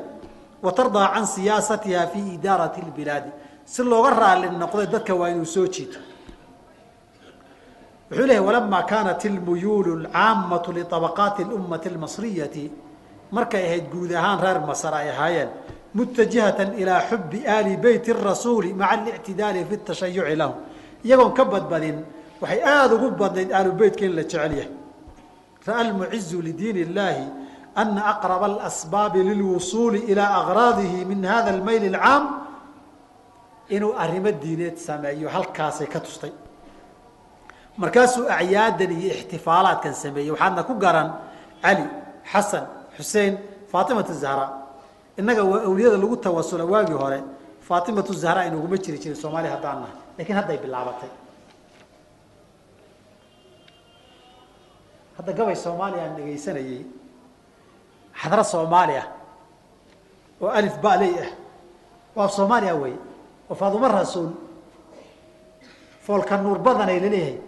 wa tardaa can siyaasatiha fi idaarati اlbilaadi si looga raali noqday dadka waa inuu soo jiito wuxuu leeyahy walamaa kaanat ilmuyuulu alcaamatu liطabaqaati اlummati اlmasriyati markay ahayd guud ahaan reer masar ay ahaayeen mutajihatan ilaa xubi aali beyti rasuuli maca alictidaali fi tashayuci lahum iyagoon ka badbadin waxay aada ugu badnayd aalu beytka in la jecel yahay ra'a almucizu lidiin illaahi ana aqraba alasbaabi lilwusuuli ilaa agraadihi min hada almayl alcaam inuu arrimo diineed sameeyo halkaasay ka tustay. Markaasuu acyaadan iyo ixtifaalaadkan sameeyey waxaadna ku garan cali xasan xuseen faatimatu zahra. Innaga waa awliyada lagu tawasula waagii hore faatimatu zahra inaguma jiri jirin soomaaliya haddaan nahay. Lakiin hadday bilaabatay. Hadda gabay soomaaliya aan xadra soomaaliya oo alif baley ah waa soomaaliya wey oo faadumo rasuul foolka nuur badanay la leeyahay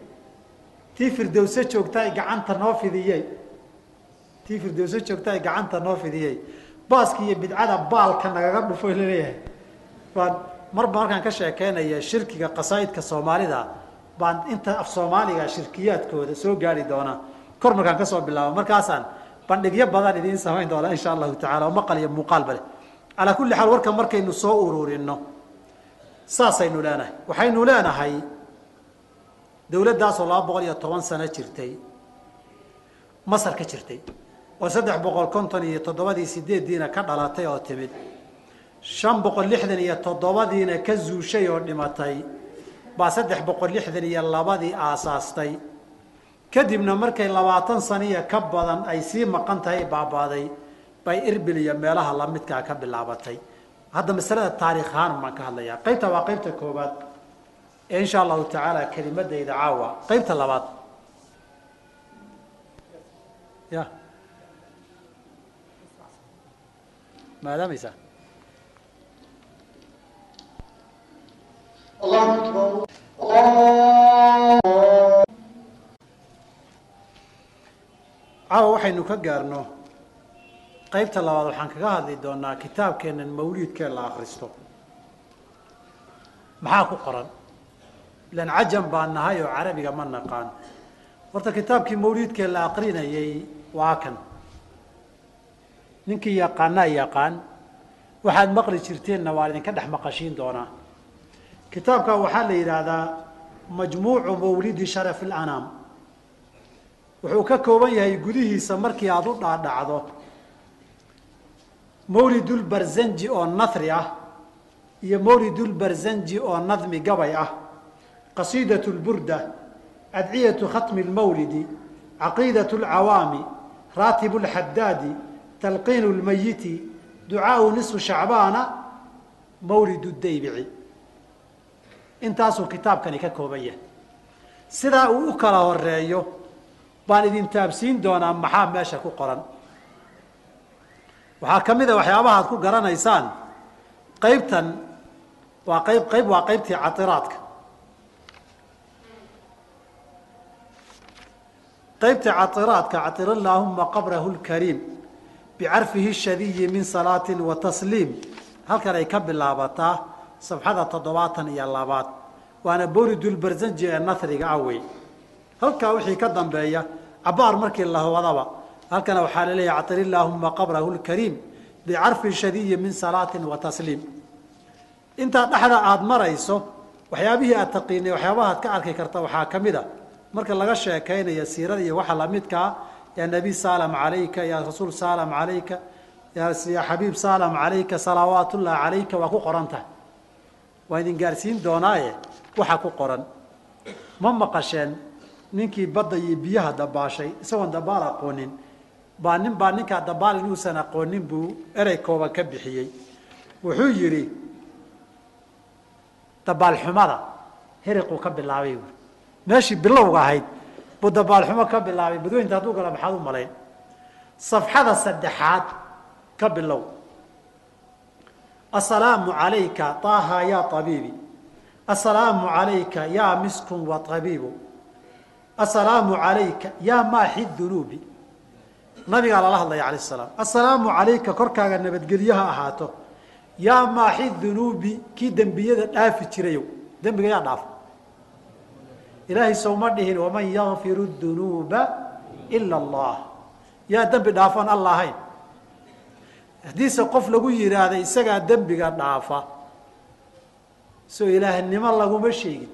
tii firdowse joogtaay gacanta noo fidiyey tii firdowse joogtaay gacanta noo fidiyey baaska iyo bidcada baalka nagaga dhufo la leeyahay baan marba markaan ka sheekeynaya shirkiga qasaa'idka soomaalida baan inta af soomaaliga shirkiyaadkooda soo gaari doonaa kor markaan ka soo bilaabo markaasaan bandhigyo badan idiin samayn doonaa insha allahu tacala oo maqal iyo muuqaalba leh calaa kulli xaal warka markaynu soo ururino saasaynu leenahay. Waxaynu leenahay dawladdaasoo laba boqol iyo toban sano jirtay masar ka jirtay oo saddex boqol konton iyo toddobadii sideeddiina ka dhalatay oo timid shan boqol lixdan iyo toddobadiina ka zuushay oo dhimatay baa saddex boqol lixdan iyo labadii aasaastay. Kadibna markay labaatan saniya ka badan ay sii maqan tahay baabaaday bay irbil iyo meelaha lamidkaa ka bilaabatay hadda masalada taarikh ahaan baan ka hadlayaa. Qaybta waa qaybta koobaad ee insha allahu tacaala kelimadayda caawa. Qaybta labaad. Ya. Maadaamaysaa caawa waxaynu ka gaarno qaybta labaad waxaan kaga hadli doonaa kitaabkeennan mawliidkee la akristo maxaa ku qoran? Ilan cajam baan nahay oo carabiga ma naqaan. Horta kitaabkii mawliidkee la aqrinayay waa kan. Ninkii yaqaanaa yaqaan waxaad maqli jirteenna waa idinka dhex maqashiin doonaa. Kitaabka waxaa la yidhaahdaa majmuucu mawlidi sharaf ilanaam wuxuu ka kooban yahay gudihiisa markii aada u dhaadhacdo mawlidulbarzanji oo nahri ah iyo mawlidulbarzanji oo nadmi gabay ah. Qasiidat lburda adciyatu khatmi lmawlidi caqiidat lcawaami raatibu lxadaadi talqiinu lmayiti ducaau nisfu shacbaana mawlid daybici. Intaasuu kitaabkani ka kooban yahay. Sidaa uu u kala horeeyo baan idin taabsiin doonaa maxaa meesha ku qoran waxaa ka mid a waxyaabaha ad ku garanaysaan. Qaybtan waa qayb qayb waa qaybtii catiraadka qaybtii catiraadka catir allaahuma qabrahu lkariim bicarfihi shadiyi min salaatin wa tasliim. Halkan ay ka bilaabataa safxada toddobaatan iyo labaad. Waana boolidulbarzanji ee nasriga ah halkaa wixii ka dambeeya cabaar markii la wadaba halkana waxaa la leeyahay catir illaahuma qabrahu lkariim bicarfi shadiyi min salaatin wa tasliim. Intaa dhexda aada marayso waxyaabihii aad taqiinay waxyaabaha ad ka arki karta waxaa ka mid a. Marka laga sheekaynayo siirada iyo waxa lamidkaa yaa nebi saalam calayka yaa rasuul saalam calayka yaa xabiib saalam calayka salawaatullahi calayka waa ku qoran tahay. Waa idin gaarsiin doonaaye waxa ku qoran. Ma maqasheen ninkii badda iyo biyaha dabaashay isagoon dabaal aqoonin baa nin baa ninkaa dabaal inuusan aqoonin buu erey kooban ka bixiyey. Wuxuu yidhi dabaalxumada heriquu ka bilaabay buui meeshii bilowga ahayd buu dabaalxumo ka bilaabay. Badweynta hadduu gala maxaad u malayn? Safxada saddexaad ka bilow. Asalaamu calayka taaha yaa abiibi asalaamu calayka yaa miskun wa abiibu asalaamu calayka yaa maaxi dunuubi nabigaa lala hadlaya alayh salaam. Assalaamu calayka korkaaga nabadgelyo ha ahaato. Yaa maaxi dunuubi kii dembiyada dhaafi jirayow dembiga yaa dhaafo. Ilaahay sowma dhihin waman yakfiru dunuuba ila allah. Yaa dembi dhaafoon alla ahayn. Haddiise qof lagu yidhaahda isagaa dembiga dhaafa. Soo ilaahnimo laguma sheegin.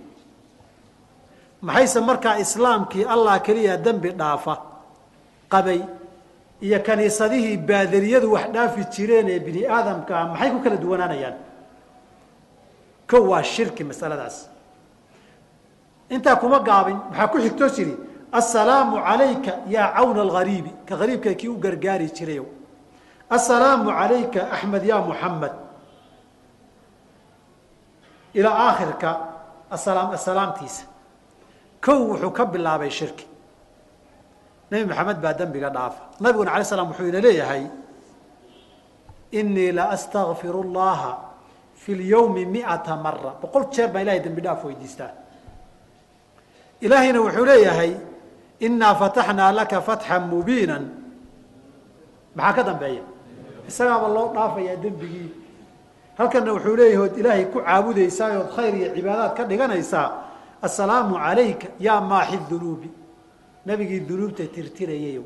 Maxayse markaa islaamkii allah keliya dembi dhaafa? Qabay iyo kaniisadihii baadariyadu wax dhaafi jireen ee bini aadamka ah maxay ku kala duwanaanayaan? Ko waa shirki masaladaas. Intaa kuma gaabin maxaa ku xigtoo jiri assalaamu calayka yaa cawna alghariibi ka hariibka kii u gargaari jirayow assalaamu calayka axmed yaa muxamed ilaa aakhirka asalaam assalaamtiisa. Kow wuxuu ka bilaabay shirki nebi maxamed baa dembiga dhaafa. Nabiguna alay slam wuxuu ina leeyahay inii la astakfiru llaha fi lyawmi miata mara boqol jeer baan ilahay dembi dhaaf weydiistaa. Ilaahayna wuxuu leeyahay inaa fataxnaa laka fatxan mubiina maxaa ka dambeeya? Isagaaba loo dhaafayaa dembigii. Halkana wuxuu leeyahay ilaahay ku caabudaysaa ood khayr iyo cibaadaad ka dhiganaysaa assalaamu calayka yaa maaxi dunuubi nabigii dunuubta tirtirayayow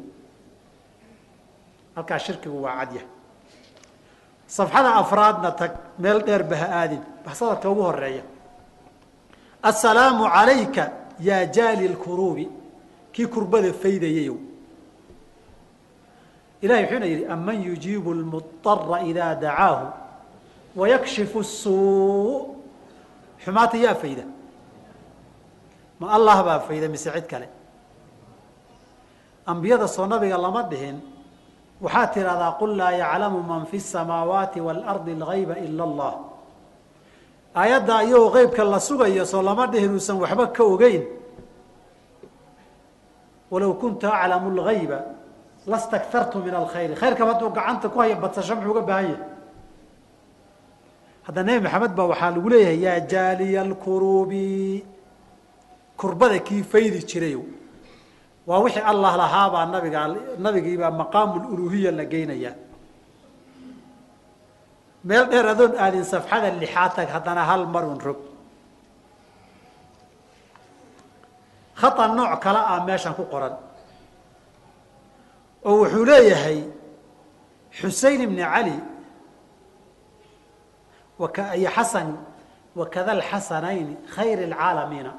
halkaa shirkigu waa cadya safxada afraadna tag meel dheer baha aadin. Baxsadadka ugu horreeya assalaamu calayka yaa jaali lkuruubi kii kurbada faydayayow ilahay wuxuuna yidhi aman yujiibu lmuطara idaa dacaahu wayakshifu suu xumaata yaa fayda. Ma allah baa fayda mise cid kale ambiyada soo nabiga lama dhihin waxaad tidhahdaa qul laa yaclamu man fi samaawaati waalardi algayba ila allah. Aayadda iyagoo qeybka la sugayo soo lama dhihin uusan waxba ka ogeyn. Walow kuntu aclamu lgayba lastakhartu min alkhayri khayrkaba hadduu gacanta ku haya badsasho muxuu uga baahan yahay? Hadda nebi maxamed baa waxaa lagu leeyahay yaa jaaliya alkurubi kurbada kii faydi jiray waa wixii allah lahaabaa nabiga nabigiibaa maqaamu luluhiya la geynayaa. Meel dheer adoon aadin safxada lixaad tag haddana hal marun rog. Khata nooc kale ah meeshan ku qoran. Oo wuxuu leeyahay xusein ibni cali iyo xasan wakada alxasanayni khayr اlcaalamiina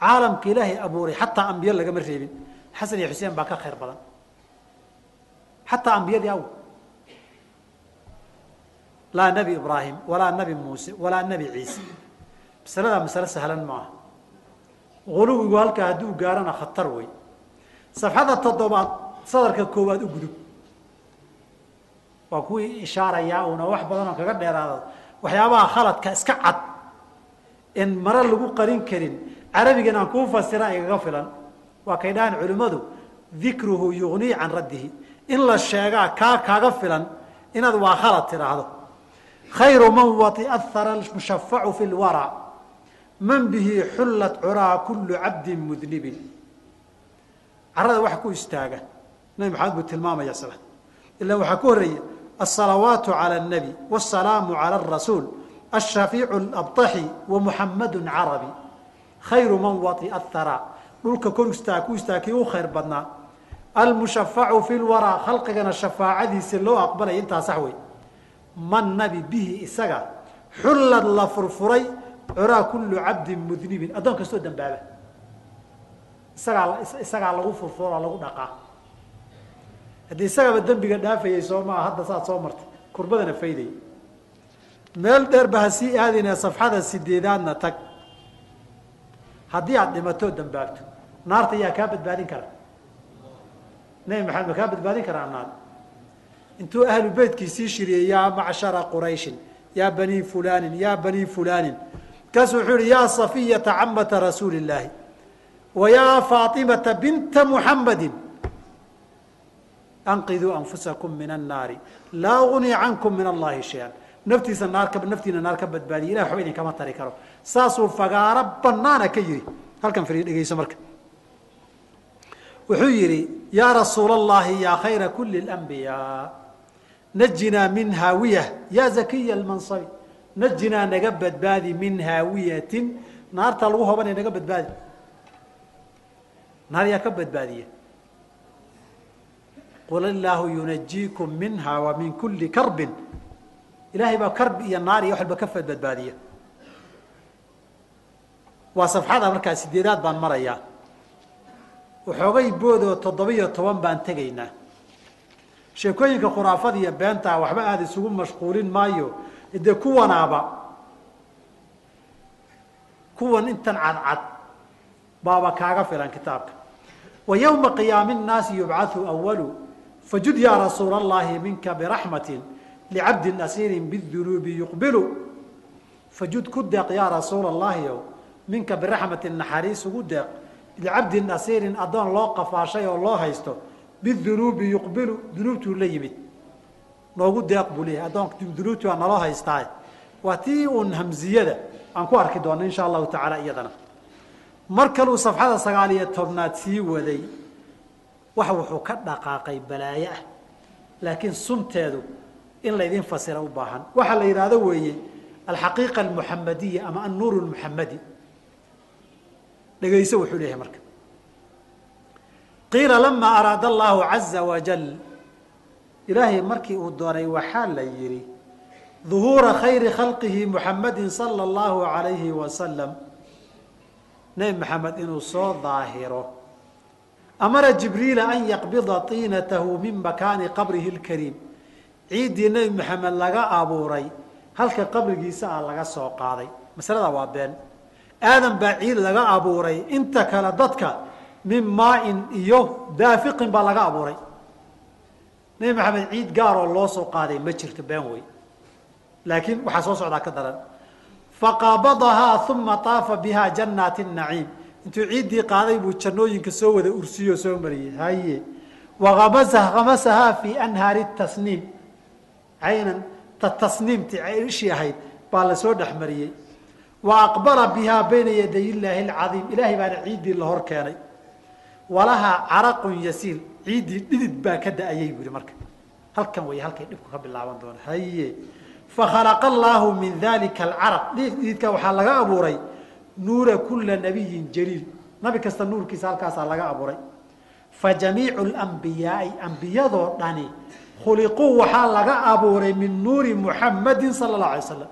caalamka ilaahay abuuray xataa ambiye lagama reebin xasan iyo xuseen baa ka khayr badan. Xataa ambiyadii aw laa nebi ibraahim walaa nebi muuse walaa nebi ciise. Masaladaa masale sahlan maaha. Guluwigu halkaa hadduu gaarana khatar wey safxada toddobaad sadarka koowaad u gudub. Waa kuwii ishaarayaa una wax badanoo kaga dheeraada. Waxyaabaha khaladka iska cad in mare lagu qarin karin carabigan aan kuu fasira igaga filan waa kay dhahaan culimmadu dikruhu yugnii can raddihi in la sheegaa kaa kaaga filan inaad waa khalad tidhaahdo khayru man watiahara mushafacu fi lwara man bihi xullat curaa kullu cabdin mudnibin carada waxa ku istaaga nabi maxamed buu tilmaamaya sala ila waxaa ku horeeya asalawaatu cala اnabi wاsalaamu cala arasuul ashafiicu labطaxi wamuxamadu carabi khayru man waطia hara dhulka kor istaa ku istaa kii u khayr badnaa. Almushafacu fi lwaraa khalqigana shafaacadiisa loo aqbalaya intaa sax wey. Man nabi bihi isaga xullad la furfuray curaa kullu cabdin mudnibin. Addoon kastoo dambaaba. Isagaa isagaa lagu furfuro lagu dhaqaa. Haddii isagaba dembiga dhaafayay soo maa hadda saad soo martay. Kurbadana faydaya meel dheer ba ha sii safxada sideedaadna tag haddii aada dhimatoo dambaabto naarta yaa kaa badbaadin kara. Nebi maxamed ma kaa badbaadin karaa naar intuu ahlu beytkii shiriyey yaa macshara qurayshin yaa banii fulanin yaa banii fulanin. Markaasuu wuxuu yihi yaa safiyata camata rasuuli illaahi wa faatimata binta muxamadin anqiduu anfusakum min annaari laa ugni cankum min allahi shay-an. Naftiisa naar naftiina naar ka badbaadiya. Ilah waxba idin tari karo saasuu fagaaro banaana ka yihi halkan firi dhegeyso marka. Wuxuu yihi yaa rasuula allahi yaa khayra kuli اlanbiyaa najinaa min haawiyah ya zakiya almansabi najinaa naga badbaadi min haawiyatin naarta lagu hobanaya naga badbaadi. Naar yaa ka badbaadiya? Qul illaahu yunajiikum minha wa min kuli karbin. Ilahay baa karbi iyo naar iyo wax walba ka badbaadiya waa safxada markaa sideedaad baan marayaa. Waxoogay boodoo toddoba-iyo toban baan tegaynaa. Sheekooyinka khuraafada iyo beentaa waxba aada isugu mashquulin maayo. Dee kuwanaaba kuwan intan cadcad baaba kaaga filan kitaabka. Wa qiyaami nnaasi yubcathu awalu fajud yaa rasuula allahi minka biraxmatin licabdin asiirin bidunuubi yuqbilu. Fajud ku deeq yaa rasuula allahi ow minka biraxmatin naxariis ugu deeq licabdin asiirin addoon loo qafaashay oo loo haysto bidunuubi yuqbilu dunuubtuu la yimid. Noogu deeq buu leeyahay addoon dunuubtii waa naloo haystaa waa tii uun hamziyada aan ku arki doona insha allahu tacaala iyadana. Mar kaluu safxada sagaal iyo tobnaad sii waday wax wuxuu ka dhaqaaqay balaaye ah. Laakiin sunteedu in laydin fasira u baahan. Waxaa la yidhaahdo weeye alxaqiiqa almuxamadiya ama annuur lmuxamadi dhegayso wuxuu leeyahay marka. Qiila lama araada allahu caza wajal ilaahay markii uu doonay waxaa la yidhi duhuura khayri khalqihi muxamadi sala allahu alayhi wasalam nebi maxamed inuu soo daahiro amara jibriila an yaqbida tiinatahu min makaani qabrihi lkariim ciiddii nebi maxamed laga abuuray halka qabrigiisa ah laga soo qaaday. Masalada waa been aadam baa ciid laga abuuray. Inta kale dadka min maain iyo daafiqin baa laga abuuray. Nebi maxamed ciid gaaroo loo soo qaaday ma jirto been wey laakiin waxaa soo socdaa ka daran. Faqaabadahaa uma taafa bihaa jannaati naciim. Intuu ciiddii qaaday buu jannooyinka soo wada ursiyo soo mariyey. Haye waamasa hamasahaa fi anhaari tasniim caynan tasniimti ishii ahayd baa la soo dhexmariyey wa aqbala bihaa bayna yaday illaahi alcadiim. Ilaahay baana ciiddii la hor keenay. Walahaa caraqun yasiil ciiddii dhidid baa ka da'ayay buu yihi marka. Halkan way halkay dhibku ka bilaaban doona. Haye fakhalaqa allaahu min dalika alcaraq. Dhididka waxaa laga abuuray nuura kula nabiyin jaliil. Nabi kasta nuurkiisa halkaasaa laga abuuray. Fa jamiicu lmbiyaai ambiyadoo dhani khuliquu waxaa laga abuuray min nuuri muxamadin sala allahu alay slam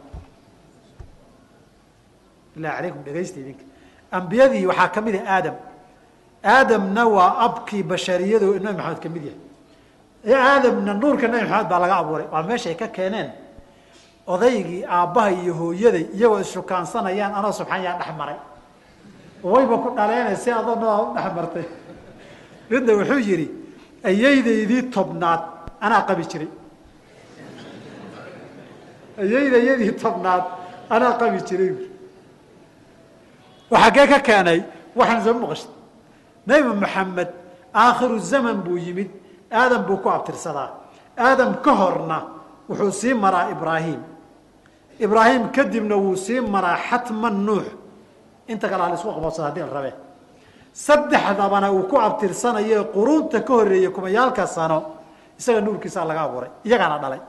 bilahi alaykum dhegaysta idinka ambiyadii waxaa ka mid ah aadam. Aadamna waa abkii bashariyado nabi maxamed ka mid yahay. Aadamna nuurka nabi maxamed baa laga abuuray. Waa meeshay ka keeneen? Odaygii aabbaha iyo hooyaday iyagoo ishukaansanayaan anoo subxaan yaa dhex maray. Wayba ku dhaleena si adoo noo dhex martay. Midna wuxuu yidhi ayaydaydii tobnaad anaa qabi jiray. Ayaydayadii tobnaad anaa qabi jiray waxagee ka keenay waxaan soo maqashay nebi maxamed aakhiru zaman buu yimid aadam buu ku abtirsadaa. Aadam ka horna wuxuu sii maraa ibraahim. Ibraahim kadibna wuu sii maraa xatman nuux. Inta kale ha la isku qaboodsada haddii la rabee. Saddexdabana uu ku abtirsanayo quruunta ka horreeyey kumayaalka sano isaga nuurkiisaa laga abuuray. Iyagaana dhalay.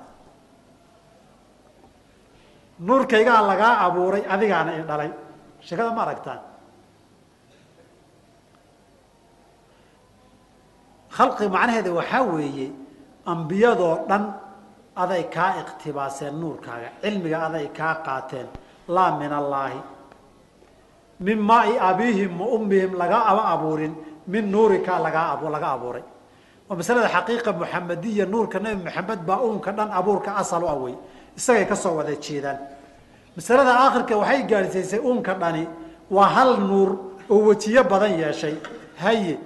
Nuurkaygaa lagaa abuuray adigaana dhalay sheekada ma aragtaan khalqi macnaheeda waxaa weeye ambiyadoo dhan aday kaa ikhtibaaseen nuurkaaga cilmiga aday kaa qaateen. Laa min allaahi min maai abiihim wa ummihim laga aba abuurin min nuurika lagaa laga abuuray. Waa masalada xaqiiqa muxamediya nuurka nebi maxamed baa uunka dhan abuurka asal u awey isagay ka soo wada jeedaan masalada aakhirka waxay gaadhsiisay uunka dhani waa hal nuur oo wejiyo badan yeeshay. Haye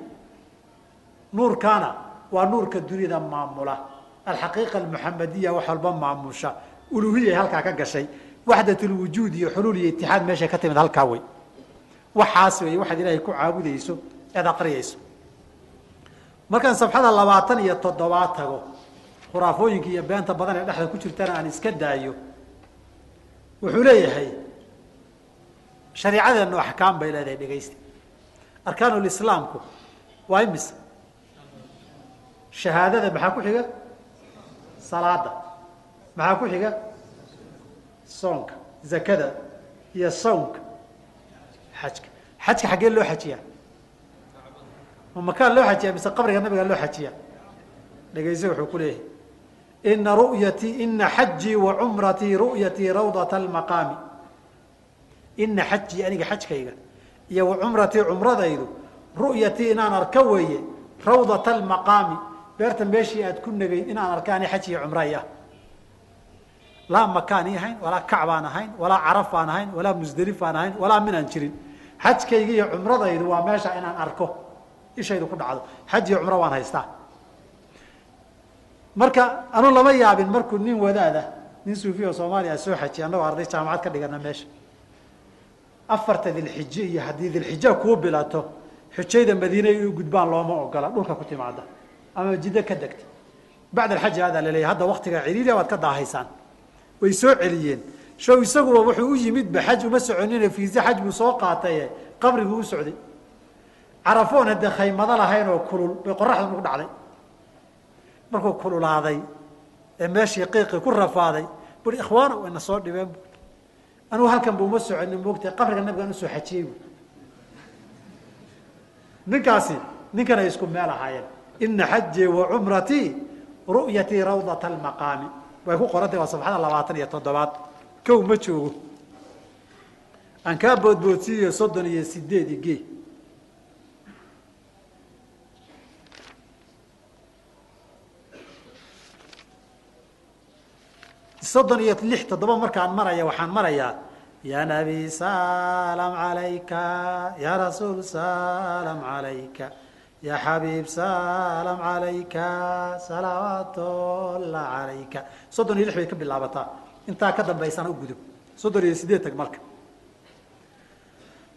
nuurkaana waa nuurka duniyada maamula. Alxaqiiqa almuxamediya wax walba maamusha. Uluhiyay halkaa ka gashay. Waxdat lwujuud iyo xuluul iyo itixaad meeshay ka timid halkaa wey waxaas wey waxaad ilaahay ku caabudayso eed aqriyayso. Markaan safxada labaatan iyo toddobaad tago khuraafooyinka iyo beenta badan ee dhexda ku jirtana aan iska daayo wuxuu leeyahay shareicadeennu axkaam bay leedahay dhegaysta arkaanulislaamku waa imis shahaadada maxaa ku xiga? Salaada maxaa ku xiga? Soonka. Zakada iyo sawnka xajka. Xajka xaggee loo xajiyaa? Ma makaan loo xajiyaa mise qabriga nabiga loo xajiyaa? Dhegayse wuxuu ku leeyahay ina ru'yatii ina xajii wa cumratii ru'yatii rawdata almaqaami ina xajii aniga xajkayga iyo wa cumratii cumradaydu ru'yatii inaan arka weeye rawdata almaqaami beerta meeshii aad ku negayd inaan arkaani xaj iyo cumray ah laa makaani ahayn walaa kac ahayn walaa caraf baan ahayn walaa musdelif baan ahayn walaa minaan jirin xajkayga iyo cumradaydu waa meesha inaan arko ishaydu ku dhacdo xaj iyo cumro waan haystaa marka anu lama yaabin markuu nin wadaada nin suufiya oo soomaaliya soo xajiya annagoo arday jaamacad ka dhigana meesha. Afarta dilxije iyo haddii dilxija kuu bilato xujayda madiina inuu gudbaan looma ogola dhulka ku timaada ama jiddo ka degta. Bacd alxaji adaa laleeyahy hadda waktiga ciriiriya waad ka daahaysaan. Way soo celiyeen. Show isaguba wuxuu u yimidba xaj uma soconine fiise xaj buu soo qaataye qabriguu u socday. Carafoon haddee khaymado lahayn oo kulul bay qoraxda ugu dhacday markuu kululaaday ee meeshii qiiqii ku rafaaday bui ikhwaano wayna soo dhibeen bu anugu halkan ba uma moogtahay qabriga nabigaan u soo xajiyey bu ninkaasi ninkan ay isku meel ahaayeen. Ina xajii wa cumratii ru'yatii rawdata almaqaami. Way ku qorantay waa sabxada labaatan iyo toddobaad. Kow ma joogo. Aan kaa boodboodsiiyo soddon iyo sideed igee soddon iyo lix toddoba markaan maraya waxaan marayaa ya nabi salam alayka ya rasuul salam alayka ya xabiib salam alayka salawaatullah alayka. soddon iyo lix bay ka bilaabataa. Intaa ka dambaysana u gudub. soddon iyo sideed tag marka.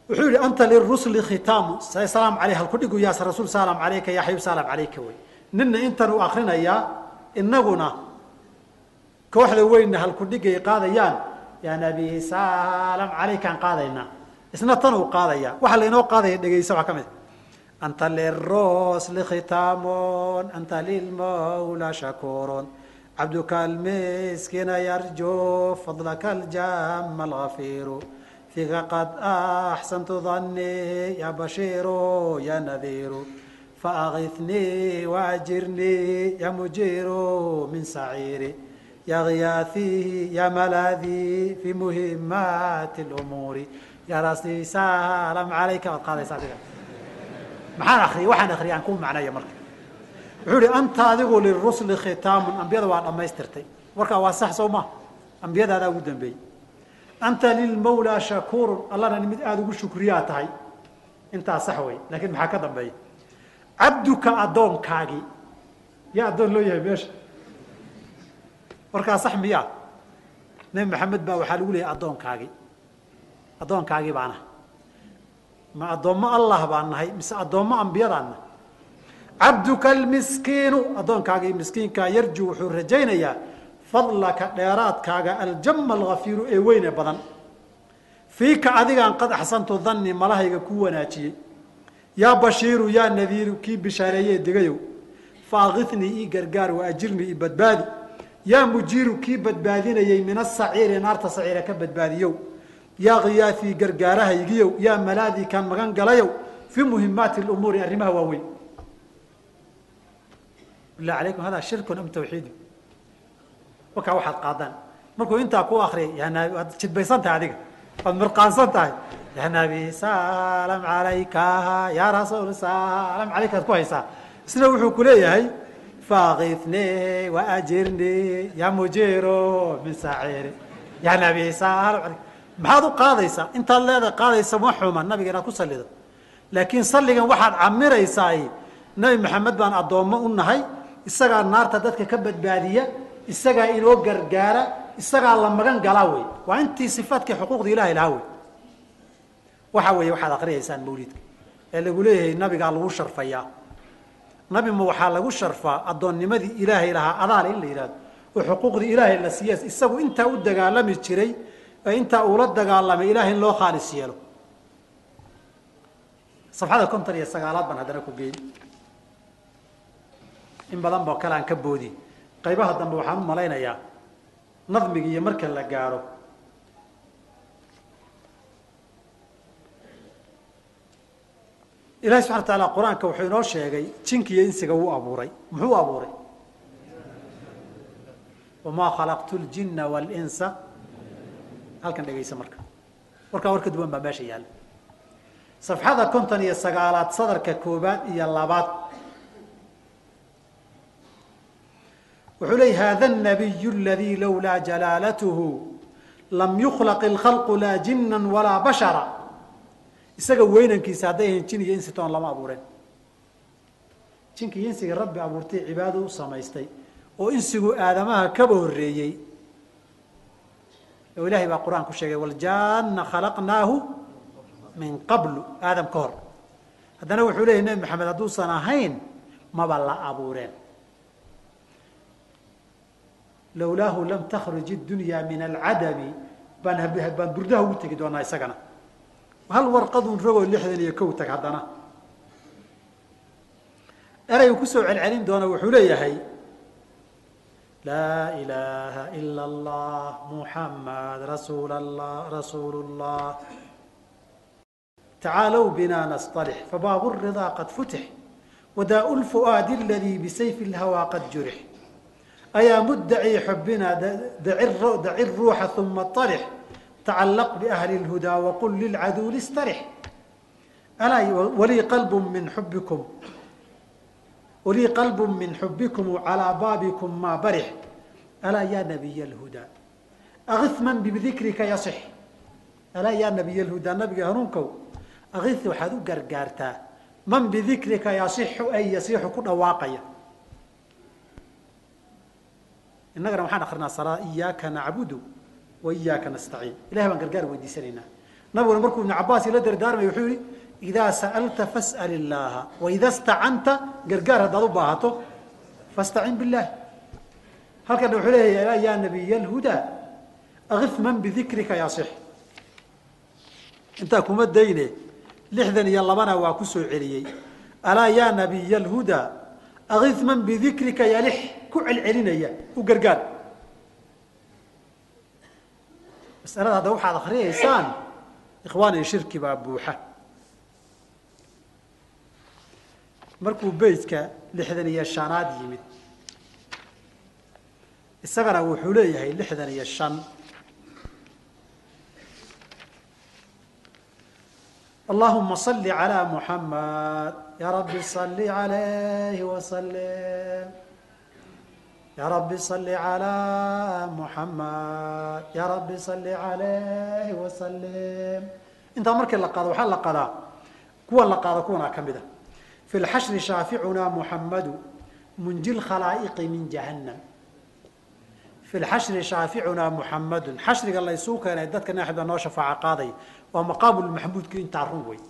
Wuxuu yihi anta lirusli khitaamu. Salaam aleyh halkudhigu yaas rasuul salam alayka ya xabiib salam alayka wey. Nina intan uu akrinayaa inaguna kooxda weynna halkudhigay qaadayaan. Yaa nabi salam alaykaan qaadaynaa isna tan uu qaadaya. Waxaa laynoo qaadaya dhegeysa waxaa ka mid anta lirusli khitaamun anta lilmawla shakuurun cabduka almiskina yarju fadlaka aljama algafiru fika qad axsantu dani ya bashiiru ya nadiiru. Faagithnii waajirnii ya mujiiru min saciiri ya giyaaثii ya malaadii fi muhimaati اlumuuri ya rasi salam alayka waad qaadaysa adiga maxaan akriyay waxaan akriyay aan ku macnaya marka wuxuu ihi anta adigu lirusli khitaamun ambiyada waa dhammaystirtay warkaa waa sax soo ma ambiyadaadaa ugu dambeeyey anta lilmawlaa shakuurun allana mid aada ugu shukriyaa tahay intaa sax wey laakiin maxaa ka dambeeya cabduka addoonkaagii yaa addoon loo yahay meesha warkaa sax miyaa? Nebi maxamed baa waxaa lagu leeyahay addoonkaagii addoonkaagii baana ma addoommo allah baan nahay mise addoommo ambiyadaan cabduka almiskiinu addoonkaagii miskiinkaa yarju wuxuu rajaynayaa fadlaka dheeraadkaaga aljama algafiiru ee weyne badan. Fiika adigaan qad axsantu danni malahayga ku wanaajiyey. Yaa bashiiru yaa nadiiru kii bishaareeyee degayow fa ii gargaar wa ajirnii yaa mujiiru kii badbaadinayey min asaciiri naarta saciira ka badbaadiyow yaa khiyaafii gargaarahaygiyow yaa malaadii kaan magan galayow fii muhimaati lumuuri arrimaha waaweyn bilah alaykum hada shirkun am tawxiidu wakaa waxaad qaadaan markuu intaa ku akriyay yaa waad jidbaysan tahay adiga waad mirqaansan tahay ya nabi salam alayka rasuul salam alayka ku haysaa isna wuxuu ku leeyahay faakifne waajirni ya mujiro min saciiri ya nabi alay maxaad u qaadaysaa intaad leeda qaadaysa ma xuma nabiga inaad ku salido laakiin salligan waxaad camiraysaa nabi maxamed baan addoommo u nahay isagaa naarta dadka ka badbaadiya isagaa inoo gargaara isagaa la magan galaa wey waa intii sifaadkii xuquuqda ilahay lahaa wey waxa weeye waxaad akriyaysaan mawlidka ee lagu leeyahay nabigaa lagu sharfayaa nabi ma waxaa lagu sharfaa addoonnimadii ilaahay lahaa adaale in la yidhahdo oo xuquuqdii ilaahay la siiya isagu intaa u dagaalami jiray intaa uula dagaalamay ilahay loo khaalis yeelo. Safxada konton iyo sagaalaad baan haddana ku geey in badan boo kale aan ka boodi qaybaha dambe waxaan u malaynayaa nadmiga iyo marka la gaaro ilahi subxana wa taala qur'aanka wuxuu inoo sheegay jinki iyo insiga wuu abuuray. Muxuu abuuray? Wamaa khalaqtu ljina walinsa halkan dhegaysa marka. Warkaa war duwan baa meesha yaalla safxada konton iyo sagaalaad sadarka koobaad iyo labaad. Wuxuu leey hada nabiy اladii lawlaa jalaalathu lam yuklaq ilkhalqu laa jina walaa bashara isaga weynankiisa hadday ahayn jin iyo insi toon lama abuureen jinka iyo insiga rabbi abuurtay cibaado u samaystay oo insigu aadamaha kaba horeeyey oo ilahay baa qur'aan sheegay wاljaana khalaqnaahu min qablu aadam ka hor. Haddana wuxuu leeyay nebi maxamed hadduusan ahayn maba la abuureen lowlaahu lam takhruj اdunya min alcadami baan burdaha ugu tegi doonaa isagana hal warqadun rogoo lixdan iyo kow tag haddana eraygu kusoo celcelin doona wuxuu leeyahay laa ilaaha ila اllah muxamad rasuul allah rasuulu اllah tacaalow bina nasطalix fabaabu الridaa qad futix wadaa lfu'aadi اladii bisayfi اlhawaa qad jurix ayaa muddaci xubina daci ruuxa uma طarix tacallaq biahli lhudaa waqul lilcaduuli istarix alaa walii qalbun min xubbikum walii qalbun min xubbikum calaa baabikum maa barix alaa yaa nabiy alhudaa akisman bidikrika yasix alaa yaa nabiy alhudaa nabiga hanuunkow akis waxaad u gargaartaa man bidikrika yasixu ay yasixu ku dhawaaqaya innagana waxaan akrinaa iyaaka nacbudu wa iyaaka nastaciin. Ilahay baan gargaar weydiisanaynaa. Nabiguna markuu ibnu cabaas ila dardaarmay wuxuu yihi idaa sa'alta fas'al illaaha waida stacanta gargaar haddaad u baahato fastacin billahi halkana wuxuu leeyahay yaa nabiy alhudaa akif man bidikrika yasix intaa kuma dayne lixdan iyo labana waa ku soo celiyey. Alaa yaa nabiy alhudaa akif man bidikrika yalix ku celcelinaya u gargaar masalada hadda waxaad akhriyaysaan ikhwaani shirki baa buuxa. Markuu beytka lixdan iyo shanaad yimid isagana wuxuu leeyahay lixdan iyo shan. Allahuma salli calaa muxamed yaa rabbi salli alayhi wasalem ya rabbi salli calaa muxamed ya rabbi salli calayhi wasalim intaa markii la qaado waxaa la qadaa kuwa la qaado kuwanaa ka mid a fi lxashri shaaficunaa muxamadu munji lkhalaa'iqi min jahannam fi lxashri shaaficunaa muxamadun xashriga laysuu keenay dadka naaxibda noo shafaaco qaaday waa maqaamulmaxmuudki intaa run wey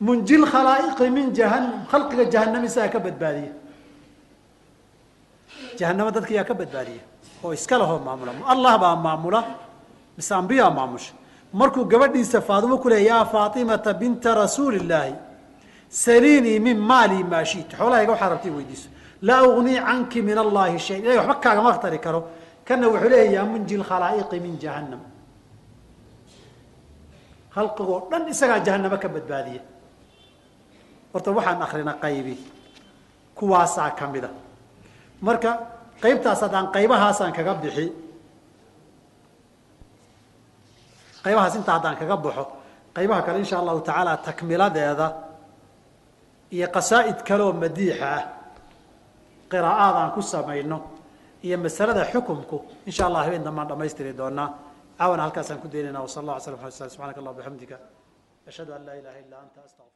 munji lkhalaa'iqi min jahannam khalqiga jahanam isagaa ka badbaadiya jahanamo dadka yaa ka badbaadiya. Oo iska lahoo maamula. Allah baa maamula. Mise ambiyaa maamusha markuu gabadhiisa faadimo ku leey yaa faatimata binta rasuuli illaahi saliinii min maali maa shita. Xoolahayga waxaa rabtay weydiiso. Laa ugnii canki min allahi shay ilahay waxba kaagama tari karo. Kana wuxuu leeya yaa munji lkhalaa'iqi min jahannam. Khalqigoo dhan isagaa jahanamo ka badbaadiya. Horta waxaan akrina qaybi. Kuwaasaa ka mida marka qaybtaas haddaan qaybahaasaan kaga bixi qaybahaas intaa haddaan kaga baxo qaybaha kale insha allahu tacaala takmiladeeda iyo qasaa'id kaleoo madiixa ah qiraa'aad aan ku samayno iyo masalada xukumku insha allah habeen dambaan dhamaystiri doonaa. Caawana halkaasaan ku daynayna wasala allah ala slam subxanak allah bixamdika ashhadu an laa ilaha illa anta